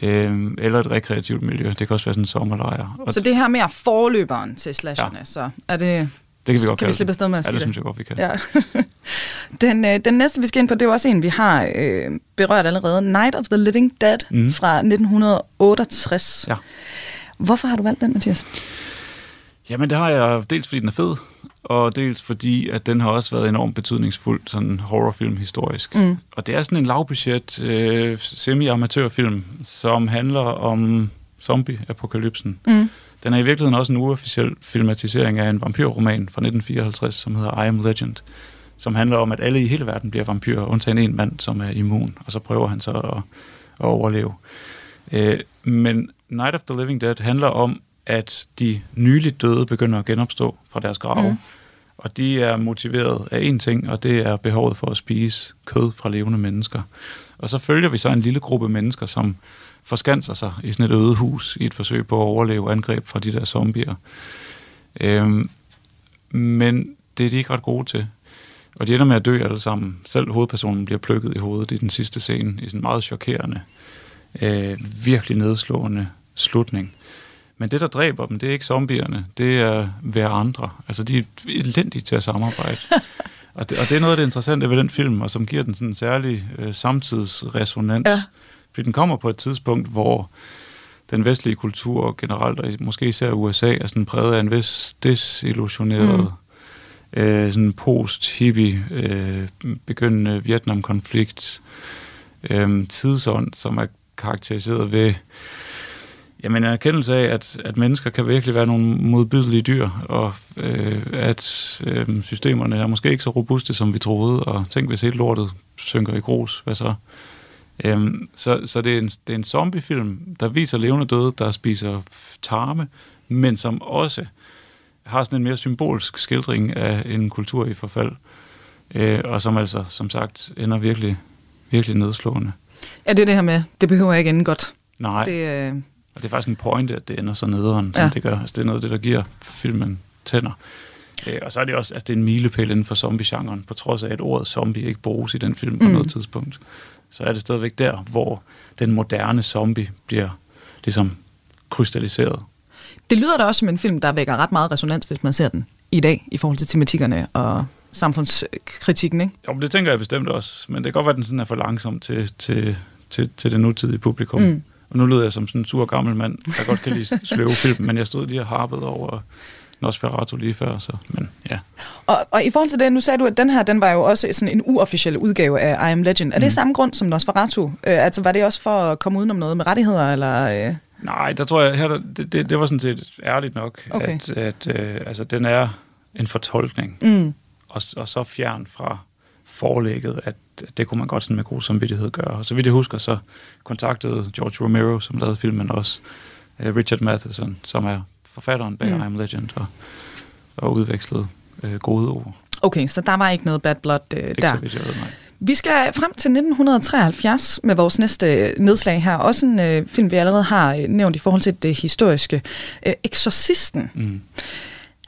øh, eller et rekreativt miljø. Det kan også være sådan en sommerlejr. Og så det her med forløberen til slasherne, ja. så er det... Det kan vi godt kan vi slippe afsted med at sige ja, det? synes jeg godt, vi kan. Ja. *laughs* den, øh, den næste, vi skal ind på, det er også en, vi har øh, berørt allerede. Night of the Living Dead mm. fra 1968. Ja. Hvorfor har du valgt den, Mathias? Jamen, det har jeg dels, fordi den er fed, og dels fordi, at den har også været enormt betydningsfuld sådan horrorfilm historisk. Mm. Og det er sådan en lavbudget øh, semi-amatørfilm, som handler om zombie-apokalypsen. Mm. Den er i virkeligheden også en uofficiel filmatisering af en vampyrroman fra 1954, som hedder I Am Legend, som handler om, at alle i hele verden bliver vampyrer, undtagen en mand, som er immun, og så prøver han så at, at overleve. Øh, men Night of the Living Dead handler om, at de nyligt døde begynder at genopstå fra deres grave. Mm. Og de er motiveret af en ting, og det er behovet for at spise kød fra levende mennesker. Og så følger vi så en lille gruppe mennesker, som forskanser sig i sådan et øde hus i et forsøg på at overleve angreb fra de der zombier. Øhm, men det er de ikke ret gode til. Og de ender med at dø alle sammen. Selv hovedpersonen bliver plukket i hovedet i den sidste scene, i sådan en meget chokerende, øh, virkelig nedslående slutning. Men det, der dræber dem, det er ikke zombierne, det er hver andre. Altså, de er elendige til at samarbejde. *laughs* Og det, og det er noget af det interessante ved den film, og som giver den sådan en særlig øh, samtidsresonans. Ja. Fordi den kommer på et tidspunkt, hvor den vestlige kultur generelt, og måske især USA, er sådan præget af en vis desillusioneret, mm. øh, sådan post-hippie, øh, begyndende Vietnamkonflikt, øh, tidsånd, som er karakteriseret ved Jamen, en erkendelse af, at, at mennesker kan virkelig være nogle modbydelige dyr, og øh, at øh, systemerne er måske ikke så robuste, som vi troede, og tænk, hvis helt lortet synker i grus, hvad så? Øhm, så så det, er en, det er en zombiefilm, der viser levende døde, der spiser tarme, men som også har sådan en mere symbolsk skildring af en kultur i forfald, øh, og som altså, som sagt, ender virkelig, virkelig nedslående. Ja, det er det her med, det behøver ikke ende godt. Nej. Det, øh, Og det er faktisk en pointe, at det ender så nederen, som Ja. det gør. Altså, det er noget af det, der giver filmen tænder. Øh, og så er det også, altså det er en milepæl inden for zombie-genren, på trods af, at ordet zombie ikke bruges i den film på Mm. noget tidspunkt. Så er det stadigvæk der, hvor den moderne zombie bliver ligesom krystalliseret. det lyder da også som en film, der vækker ret meget resonans, hvis man ser den i dag, i forhold til tematikkerne og samfundskritikken, ikke? Jo, men det tænker jeg bestemt også, men det kan godt være, at den sådan er for langsom til, til, til, til det nutidige publikum. Mm. Og nu lyder jeg som sådan en sur gammel mand, der godt kan lide sløve film, men jeg stod lige og harpede over Nosferatu lige før, så men ja. Og, og i forhold til det, nu sagde du, at den her, den var jo også sådan en uofficiel udgave af I Am Legend. Er det Mm. samme grund som Nosferatu? Øh, altså, var det også for at komme udenom noget med rettigheder, eller... Øh? Nej, der tror jeg, her, det, det, det var sådan set ærligt nok, Okay. at, at øh, altså, den er en fortolkning, Mm. og, og så fjern fra forlægget, at det kunne man godt sådan med god samvittighed gøre. Og så vidt jeg husker, så kontaktede George Romero, som lavede filmen også, øh, Richard Matheson, som er forfatteren bag Mm. I Am Legend, og, og udvekslede øh, gode ord. Okay, så der var ikke noget bad blood øh, Ikke der. så vidt jeg ved, nej. Vi skal frem til 1973 med vores næste nedslag her. Også en øh, film, vi allerede har øh, nævnt i forhold til det historiske. Øh, Exorcisten. Mm.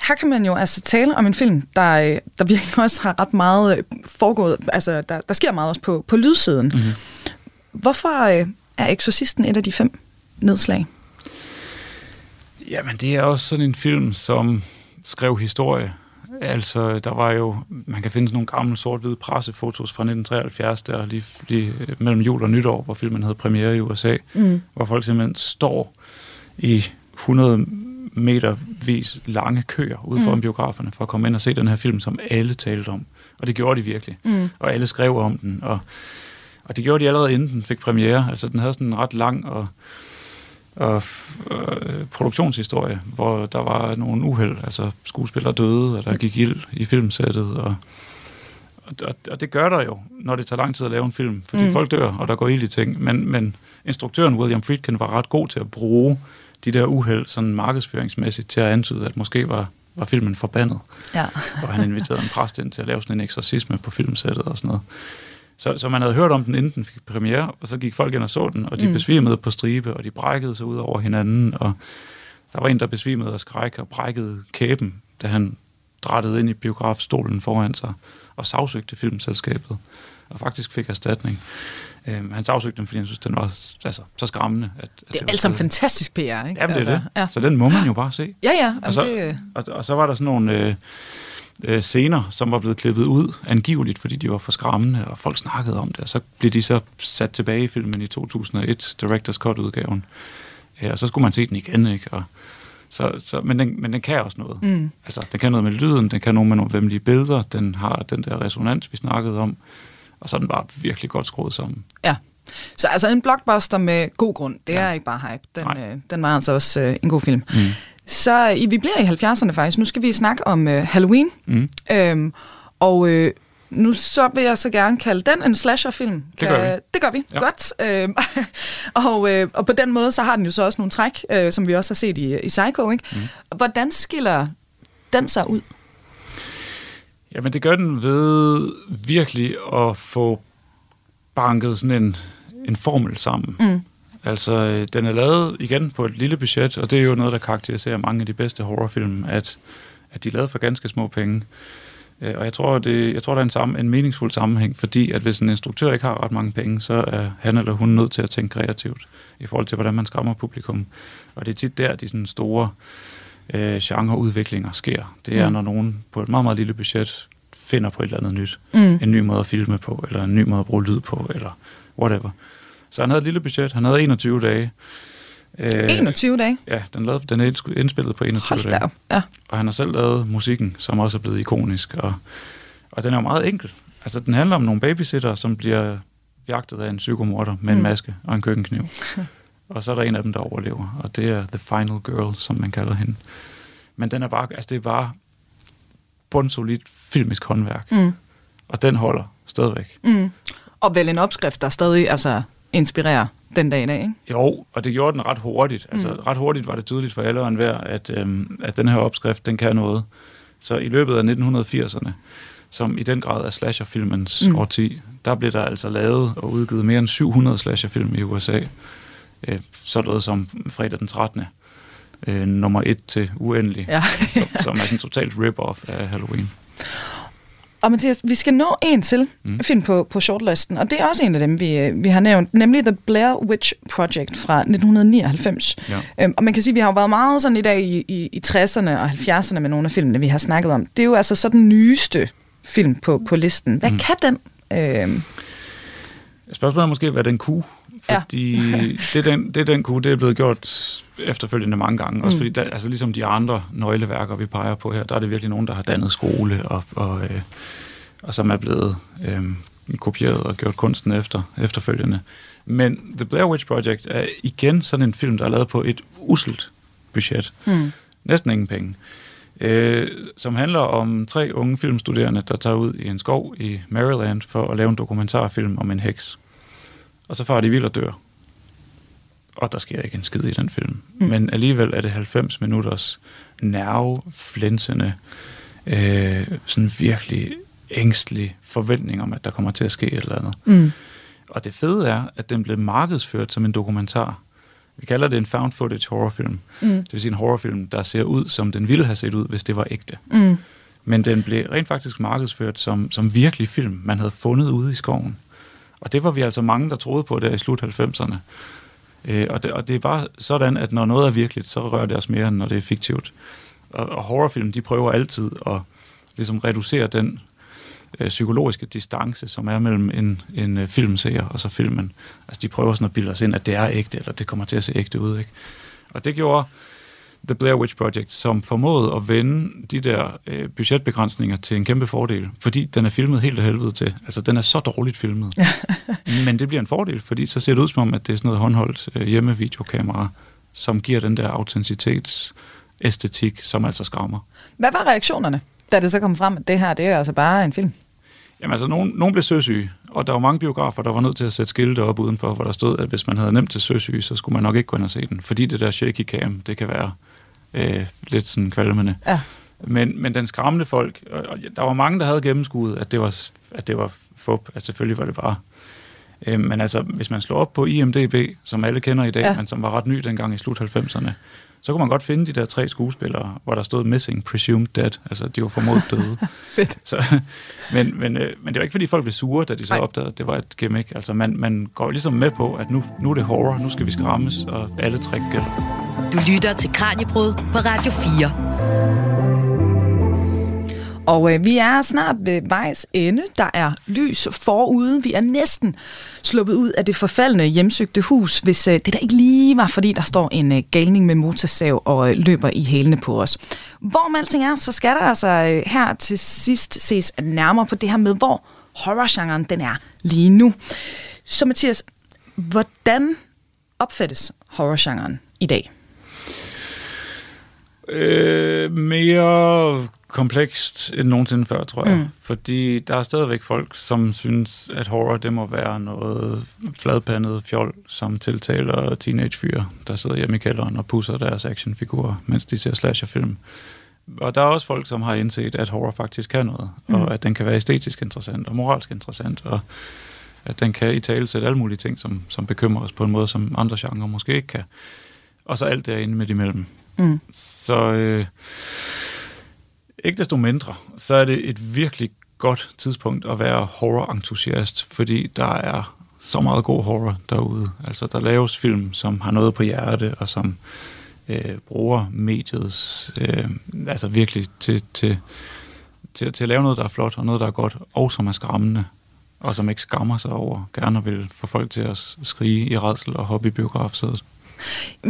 Her kan man jo altså tale om en film, der, øh, der virkelig også har ret meget øh, foregået. Altså, der, der sker meget også på, på lydsiden. Mm. Hvorfor øh, er Exorcisten et af de fem nedslag? Jamen, det er også sådan en film, som skrev historie. Altså, der var jo, man kan finde nogle gamle sort-hvide pressefotos fra 1973, der lige, lige mellem jul og nytår, hvor filmen havde premiere i USA, Mm. hvor folk simpelthen står i 100 meter vis lange køer ude foran Mm. biograferne for at komme ind og se den her film, som alle talte om. Og det gjorde de virkelig. Mm. Og alle skrev om den. Og, og det gjorde de allerede inden den fik premiere. Altså den havde sådan en ret lang og, og f- øh, produktionshistorie, hvor der var nogle uheld. Altså skuespillere døde, og der gik ild i filmsættet. Og, og, og, og det gør der jo, når det tager lang tid at lave en film. Fordi mm. folk dør, og der går ild i ting. Men, men instruktøren William Friedkin var ret god til at bruge de der uheld sådan markedsføringsmæssigt til at antyde, at måske var, var filmen forbandet Ja. hvor han inviterede en præst ind til at lave sådan en eksorcisme på filmsættet og sådan noget. Så, så man havde hørt om den, inden den fik premiere, og så gik folk ind og så den, og de mm. besvimede på stribe, og de brækkede sig ud over hinanden, og der var en, der besvimede af skræk og brækkede kæben, da han drættede ind i biografstolen foran sig og sagsøgte filmselskabet, og faktisk fik erstatning. Øhm, han sagsøgte dem, fordi han synes, den var altså, så skræmmende. At, at Det er var alt sammen fantastisk PR, ikke? Jamen, det er altså, det. Ja. Så den må man jo bare se. Ja, ja. Og så- det, Og, og så var der sådan nogle øh, øh, scener, som var blevet klippet ud, angiveligt, fordi de var for skræmmende, og folk snakkede om det. Og så blev de så sat tilbage i filmen i 2001, Directors Cut-udgaven. Ja, og så skulle man se den igen, ikke? Og, så, så, men, den, men den kan også noget. Mm. Altså, den kan noget med lyden, den kan noget med nogle vemmelige billeder, den har den der resonans, vi snakkede om, og så er den bare virkelig godt skruet sammen. Ja. Så altså en blockbuster med god grund, det ja. Er ikke bare hype. Den, Nej. øh, den var altså også øh, en god film. Mm. Så øh, vi bliver i 70'erne faktisk. Nu skal vi snakke om øh, Halloween. Mm. Øhm, og øh, nu så vil jeg så gerne kalde den en slasherfilm. Det gør Kan- vi. Det gør vi, ja. Godt. Øhm, *laughs* og, øh, og på den måde, så har den jo så også nogle træk, øh, som vi også har set i, i Psycho. Ikke? Mm. Hvordan skiller den sig ud? Jamen, det gør den ved virkelig at få banket sådan en, en formel sammen. Mm. Altså, øh, den er lavet igen på et lille budget, og det er jo noget, der karakteriserer mange af de bedste horrorfilm, at, at de er lavet for ganske små penge. Øh, Og jeg tror, det, jeg tror, der er en, sammen, en meningsfuld sammenhæng, fordi at hvis en instruktør ikke har ret mange penge, så er han eller hun nødt til at tænke kreativt i forhold til, hvordan man skræmmer publikum. Og det er tit der, de sådan store øh, genreudviklinger sker. Det er, Mm. når nogen på et meget, meget lille budget finder på et eller andet nyt. Mm. En ny måde at filme på, eller en ny måde at bruge lyd på, eller whatever. Så han havde et lille budget. Han havde 21 dage. Øh, 21 dage? Ja, den, lavede, den er indspillet på 21 Hold dage. Ja. Og han har selv lavet musikken, som også er blevet ikonisk. Og, og den er jo meget enkel. Altså, den handler om nogle babysitter, som bliver jagtet af en psykomorder med mm. en maske og en køkkenkniv. *laughs* og så er der en af dem, der overlever, og det er The Final Girl, som man kalder hende. Men den er bare, altså det er bare bundsolidt filmisk håndværk. Mm. Og den holder stadigvæk. Mm. Og vel en opskrift, der stadig altså, inspirerer den dag i dag, ikke? Jo, og det gjorde den ret hurtigt. Altså, mm. ret hurtigt var det tydeligt for alle og enhver, at, øhm, at den her opskrift, den kan noget. Så i løbet af 1980'erne, som i den grad er slasherfilmens mm. årti, der blev der altså lavet og udgivet mere end 700 slasherfilm i USA. Øh, sådan noget som fredag den 13. Øh, nummer 1 til uendelig, ja. *laughs* som, som er sådan totalt rip-off af Halloween. Og Mathias, vi skal nå en til mm. film på, på shortlisten, og det er også en af dem, vi, øh, vi har nævnt, nemlig The Blair Witch Project fra 1999. Ja. Øhm, og man kan sige, at vi har jo været meget sådan i dag i, i, i 60'erne og 70'erne med nogle af filmene, vi har snakket om. Det er jo altså så den nyeste film på, på listen. Hvad mm. kan den? Øhm? Spørgsmålet er måske, hvad den kunne. Fordi ja. det, den, det den kunne, det er blevet gjort efterfølgende mange gange. Mm. Også fordi, der, altså ligesom de andre nøgleværker, vi peger på her, der er det virkelig nogen, der har dannet skole, og, og, øh, og som er blevet øh, kopieret og gjort kunsten efter, efterfølgende. Men The Blair Witch Project er igen sådan en film, der er lavet på et uselt budget. Mm. Næsten ingen penge. Øh, som handler om tre unge filmstuderende, der tager ud i en skov i Maryland for at lave en dokumentarfilm om en heks. Og så får de vild og dør. Og der sker ikke en skid i den film. Mm. Men alligevel er det 90 minutters nerveflænsende, øh, sådan virkelig ængstelig forventning om, at der kommer til at ske et eller andet. Mm. Og det fede er, at den blev markedsført som en dokumentar. Vi kalder det en found footage horrorfilm. Mm. Det vil sige en horrorfilm, der ser ud, som den ville have set ud, hvis det var ægte. Mm. Men den blev rent faktisk markedsført som, som virkelig film, man havde fundet ude i skoven. Og det var vi altså mange, der troede på der i slut 90'erne. Øh, og, det, og det er bare sådan, at når noget er virkeligt, så rører det os mere, end når det er fiktivt. Og, og horrorfilm, de prøver altid at ligesom reducere den øh, psykologiske distance, som er mellem en, en øh, filmseer og så filmen. Altså, de prøver sådan at bilde os ind, at det er ægte, eller det kommer til at se ægte ud, ikke? Og det gjorde The Blair Witch Project, som formåede at vende de der øh, budgetbegrænsninger til en kæmpe fordel, fordi den er filmet helt af helvede til. Altså, den er så dårligt filmet. *laughs* Men det bliver en fordel, fordi så ser det ud som om, at det er sådan noget håndholdt øh, hjemmevideokamera, som giver den der autenticitetsæstetik, som altså skræmmer. Hvad var reaktionerne, da det så kom frem, at det her, det er altså bare en film? Jamen altså, nogen, nogen blev søsyge, og der var mange biografer, der var nødt til at sætte skilte op udenfor, hvor der stod, at hvis man havde nemt til søsyge, så skulle man nok ikke gå ind og se den, fordi det der shaky cam, det kan være øh, lidt sådan kvalmende. Ja. Men, men den skræmte folk, og, der var mange, der havde gennemskuet, at det var, at det var fup, at selvfølgelig var det bare. Øh, men altså, hvis man slår op på IMDB, som alle kender i dag, ja. men som var ret ny dengang i slut 90'erne, så kunne man godt finde de der tre skuespillere, hvor der stod missing, presumed dead, altså de var formodet døde. *laughs* Fedt. Så, men, men, øh, men det var ikke, fordi folk blev sure, da de så opdagede, at det var et gimmick. Altså man, man går ligesom med på, at nu, nu er det horror, nu skal vi skræmmes, og alle træk gælder. Du lytter til Kranjebrud på Radio 4. Og øh, vi er snart ved vejs ende. Der er lys forude. Vi er næsten sluppet ud af det forfaldne hjemsøgte hus, hvis øh, det der ikke lige var, fordi der står en øh, galning med motorsav og øh, løber i hælene på os. Hvor med alting er, så skal der altså øh, her til sidst ses nærmere på det her med, hvor horrorgenren den er lige nu. Så Mathias, hvordan opfattes horrorgenren i dag? Øh, mere komplekst end nogensinde før, tror jeg. Mm. Fordi der er stadigvæk folk, som synes, at horror det må være noget fladpandet fjol, som tiltaler teenagefyre, der sidder hjemme i kælderen og pusser deres actionfigurer, mens de ser slasherfilm. Og der er også folk, som har indset, at horror faktisk kan noget, mm. og at den kan være æstetisk interessant og moralsk interessant, og at den kan i tale sætte alle mulige ting, som, som bekymrer os på en måde, som andre genrer måske ikke kan. Og så alt derinde midt imellem. Mm. Så øh, ikke desto mindre, så er det et virkelig godt tidspunkt at være horror-entusiast, fordi der er så meget god horror derude. Altså, der laves film, som har noget på hjerte, og som øh, bruger mediets, øh, altså virkelig til, til til, til at lave noget, der er flot, og noget, der er godt, og som er skræmmende, og som ikke skammer sig over, gerne vil få folk til at skrige i redsel og hoppe i biografsædet.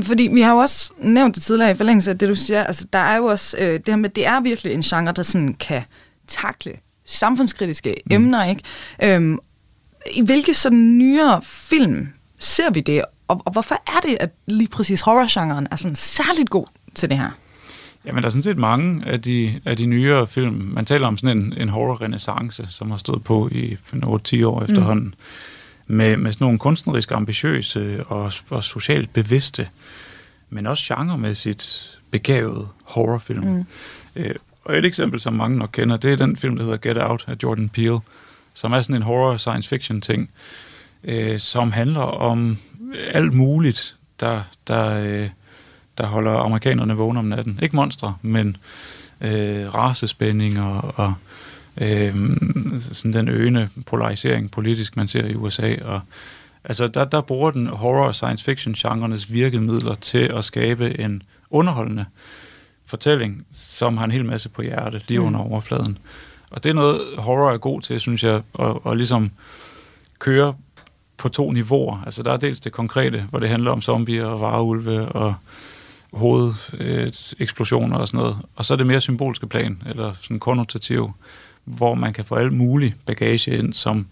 Fordi vi har jo også nævnt det tidligere i forlængelse af det, du siger. Altså, der er jo også øh, det her med, det er virkelig en genre, der sådan kan takle samfundskritiske mm. emner, ikke? Øhm, I hvilke sådan nyere film ser vi det, og, og hvorfor er det, at lige præcis horrorgenren er sådan særligt god til det her? Jamen, der er sådan set mange af de, af de nyere film. Man taler om sådan en, en horror-renaissance, som har stået på i 8-10 år efterhånden. Mm. Med, med sådan nogle kunstnerisk ambitiøse og, og socialt bevidste, men også genremæssigt begavede horrorfilm. Mm. Øh, og et eksempel, som mange nok kender, det er den film, der hedder Get Out af Jordan Peele, som er sådan en horror science fiction ting, øh, som handler om alt muligt, der, der, øh, der holder amerikanerne vågne om natten. Ikke monstre, men øh, rasespændinger og øh, sådan den øgende polarisering politisk, man ser i USA. Og, altså, der, der bruger den horror- og science fiction-genrenes virkemidler til at skabe en underholdende fortælling, som har en hel masse på hjertet lige mm. under overfladen. Og det er noget, horror er god til, synes jeg, at, at ligesom køre på to niveauer. Altså der er dels det konkrete, hvor det handler om zombier og vareulve og hovedeksplosioner og sådan noget. Og så er det mere symbolske plan, eller sådan konnotativ, hvor man kan få alt mulig bagage ind, som,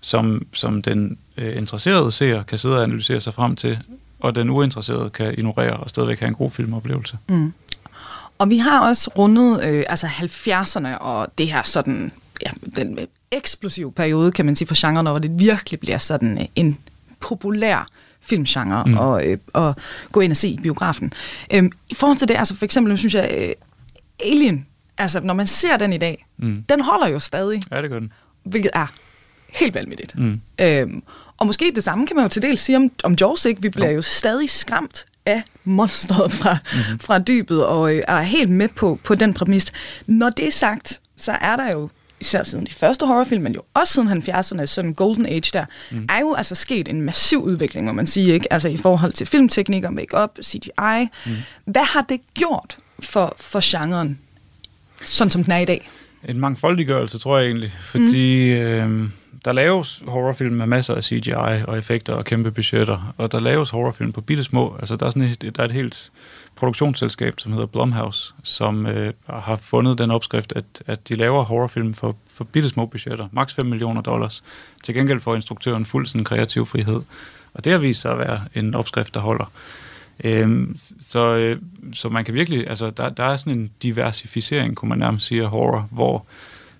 som, som den øh, interesserede ser kan sidde og analysere sig frem til, og den uinteresserede kan ignorere og stadigvæk have en god filmoplevelse. Mm. Og vi har også rundet øh, altså 70'erne og det her sådan, ja, den eksplosive periode, kan man sige, for genren, hvor det virkelig bliver sådan øh, en populær filmgenre mm. og, øh, og gå ind og se i biografen. Øhm, I forhold til det, altså for eksempel, synes jeg, øh, Alien, altså når man ser den i dag, mm. den holder jo stadig. Ja, det gør den. Hvilket er helt vanvittigt. Mm. Øhm, og måske det samme kan man jo til dels sige om, om Jaws, ikke? Vi bliver jo. jo stadig skræmt af monstret fra, mm-hmm. fra dybet, og øh, er helt med på, på den præmis. Når det er sagt, så er der jo især siden de første horrorfilm, men jo også siden 70'erne, sådan Golden Age der, mm. er jo altså sket en massiv udvikling, må man sige, ikke? Altså i forhold til filmteknikker, make-up, CGI. Mm. Hvad har det gjort for, for genren, sådan som den er i dag? En mangfoldiggørelse, tror jeg egentlig, fordi mm. øh, der laves horrorfilm med masser af CGI og effekter og kæmpe budgetter, og der laves horrorfilm på bitte små, altså der er, sådan et, der er et helt produktionsselskab, som hedder Blumhouse, som øh, har fundet den opskrift, at, at de laver horrorfilm for, for bitte små budgetter, maks 5 millioner dollars. Til gengæld får instruktøren fuld sådan kreativ frihed. Og det har vist sig at være en opskrift, der holder. Øhm, så, øh, så man kan virkelig, altså der, der er sådan en diversificering, kunne man nærmest sige, af horror, hvor,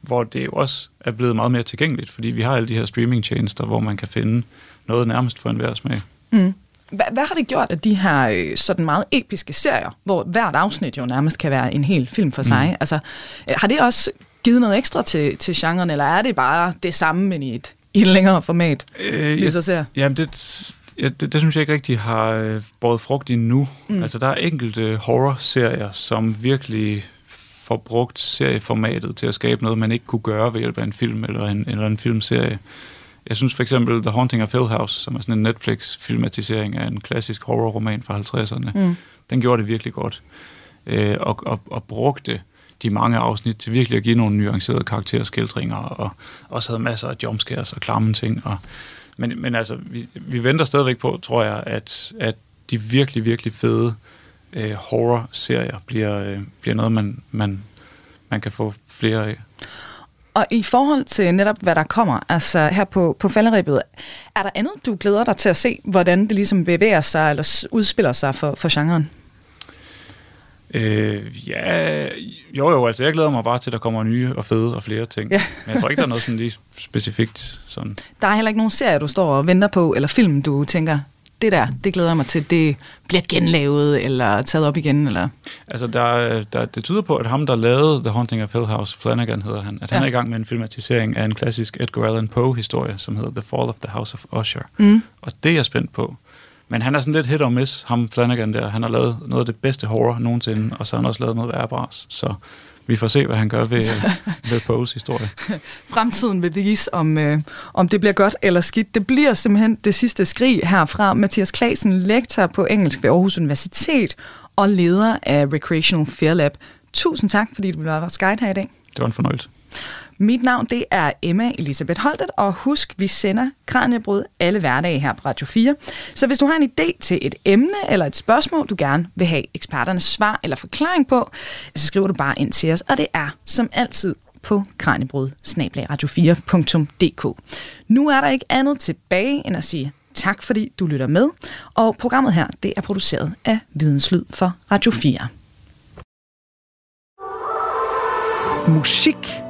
hvor det jo også er blevet meget mere tilgængeligt, fordi vi har alle de her streamingtjenester, hvor man kan finde noget nærmest for enhver smag. Mm. Hvad, hvad har det gjort af de her øh, sådan meget episke serier, hvor hvert afsnit jo nærmest kan være en hel film for sig? Mm. Altså, øh, har det også givet noget ekstra til, til genren, eller er det bare det samme, men i et, i et længere format, øh, vi så ser? Jamen, det, ja, det, det synes jeg ikke rigtig har øh, båret frugt endnu. Mm. Altså, der er enkelte horror-serier, som virkelig får brugt serieformatet til at skabe noget, man ikke kunne gøre ved hjælp af en film eller en, eller en filmserie. Jeg synes for eksempel The Haunting of Hill House, som er sådan en Netflix-filmatisering af en klassisk horrorroman fra 50'erne, mm. den gjorde det virkelig godt. Øh, og, og, og brugte de mange afsnit til virkelig at give nogle nuancerede karakterskildringer, og også havde masser af jumpscares og klamme ting. Og, men, men altså, vi, vi venter stadigvæk på, tror jeg, at, at de virkelig, virkelig fede øh, horror-serier bliver, øh, bliver noget, man, man, man kan få flere af. Og i forhold til netop, hvad der kommer, altså her på, på falderibet, er der andet, du glæder dig til at se, hvordan det ligesom bevæger sig eller udspiller sig for, for genren? Øh, ja, jo jo, altså jeg glæder mig bare til, at der kommer nye og fede og flere ting. Ja. Men jeg tror ikke, der er noget sådan lige specifikt. Sådan. Der er heller ikke nogen serie, du står og venter på, eller film, du tænker, det der, det glæder jeg mig til, det bliver genlavet eller taget op igen? Eller? Altså, der, der, det tyder på, at ham, der lavede The Haunting of Hill House, Flanagan hedder han, at ja. han er i gang med en filmatisering af en klassisk Edgar Allan Poe-historie, som hedder The Fall of the House of Usher. Mm. Og det er jeg spændt på. Men han er sådan lidt hit or miss, ham Flanagan der. Han har lavet noget af det bedste horror nogensinde, og så har han også lavet noget værre bras. Så vi får se, hvad han gør ved, *laughs* ved Poes historie. Fremtiden vil vise, om, øh, om det bliver godt eller skidt. Det bliver simpelthen det sidste skrig herfra. Mathias Klasen, lektor på engelsk ved Aarhus Universitet og leder af Recreational Fear Lab. tusind tak, fordi du være vores guide her i dag. Det var en fornøjelse. Mit navn det er Emma Elisabeth Holtet, og husk, vi sender Kranjebrud alle hverdage her på Radio 4. Så hvis du har en idé til et emne eller et spørgsmål, du gerne vil have eksperternes svar eller forklaring på, så skriver du bare ind til os, og det er som altid på kranjebrud 4dk Nu er der ikke andet tilbage end at sige tak, fordi du lytter med. Og programmet her, det er produceret af Videnslyd for Radio 4. Musik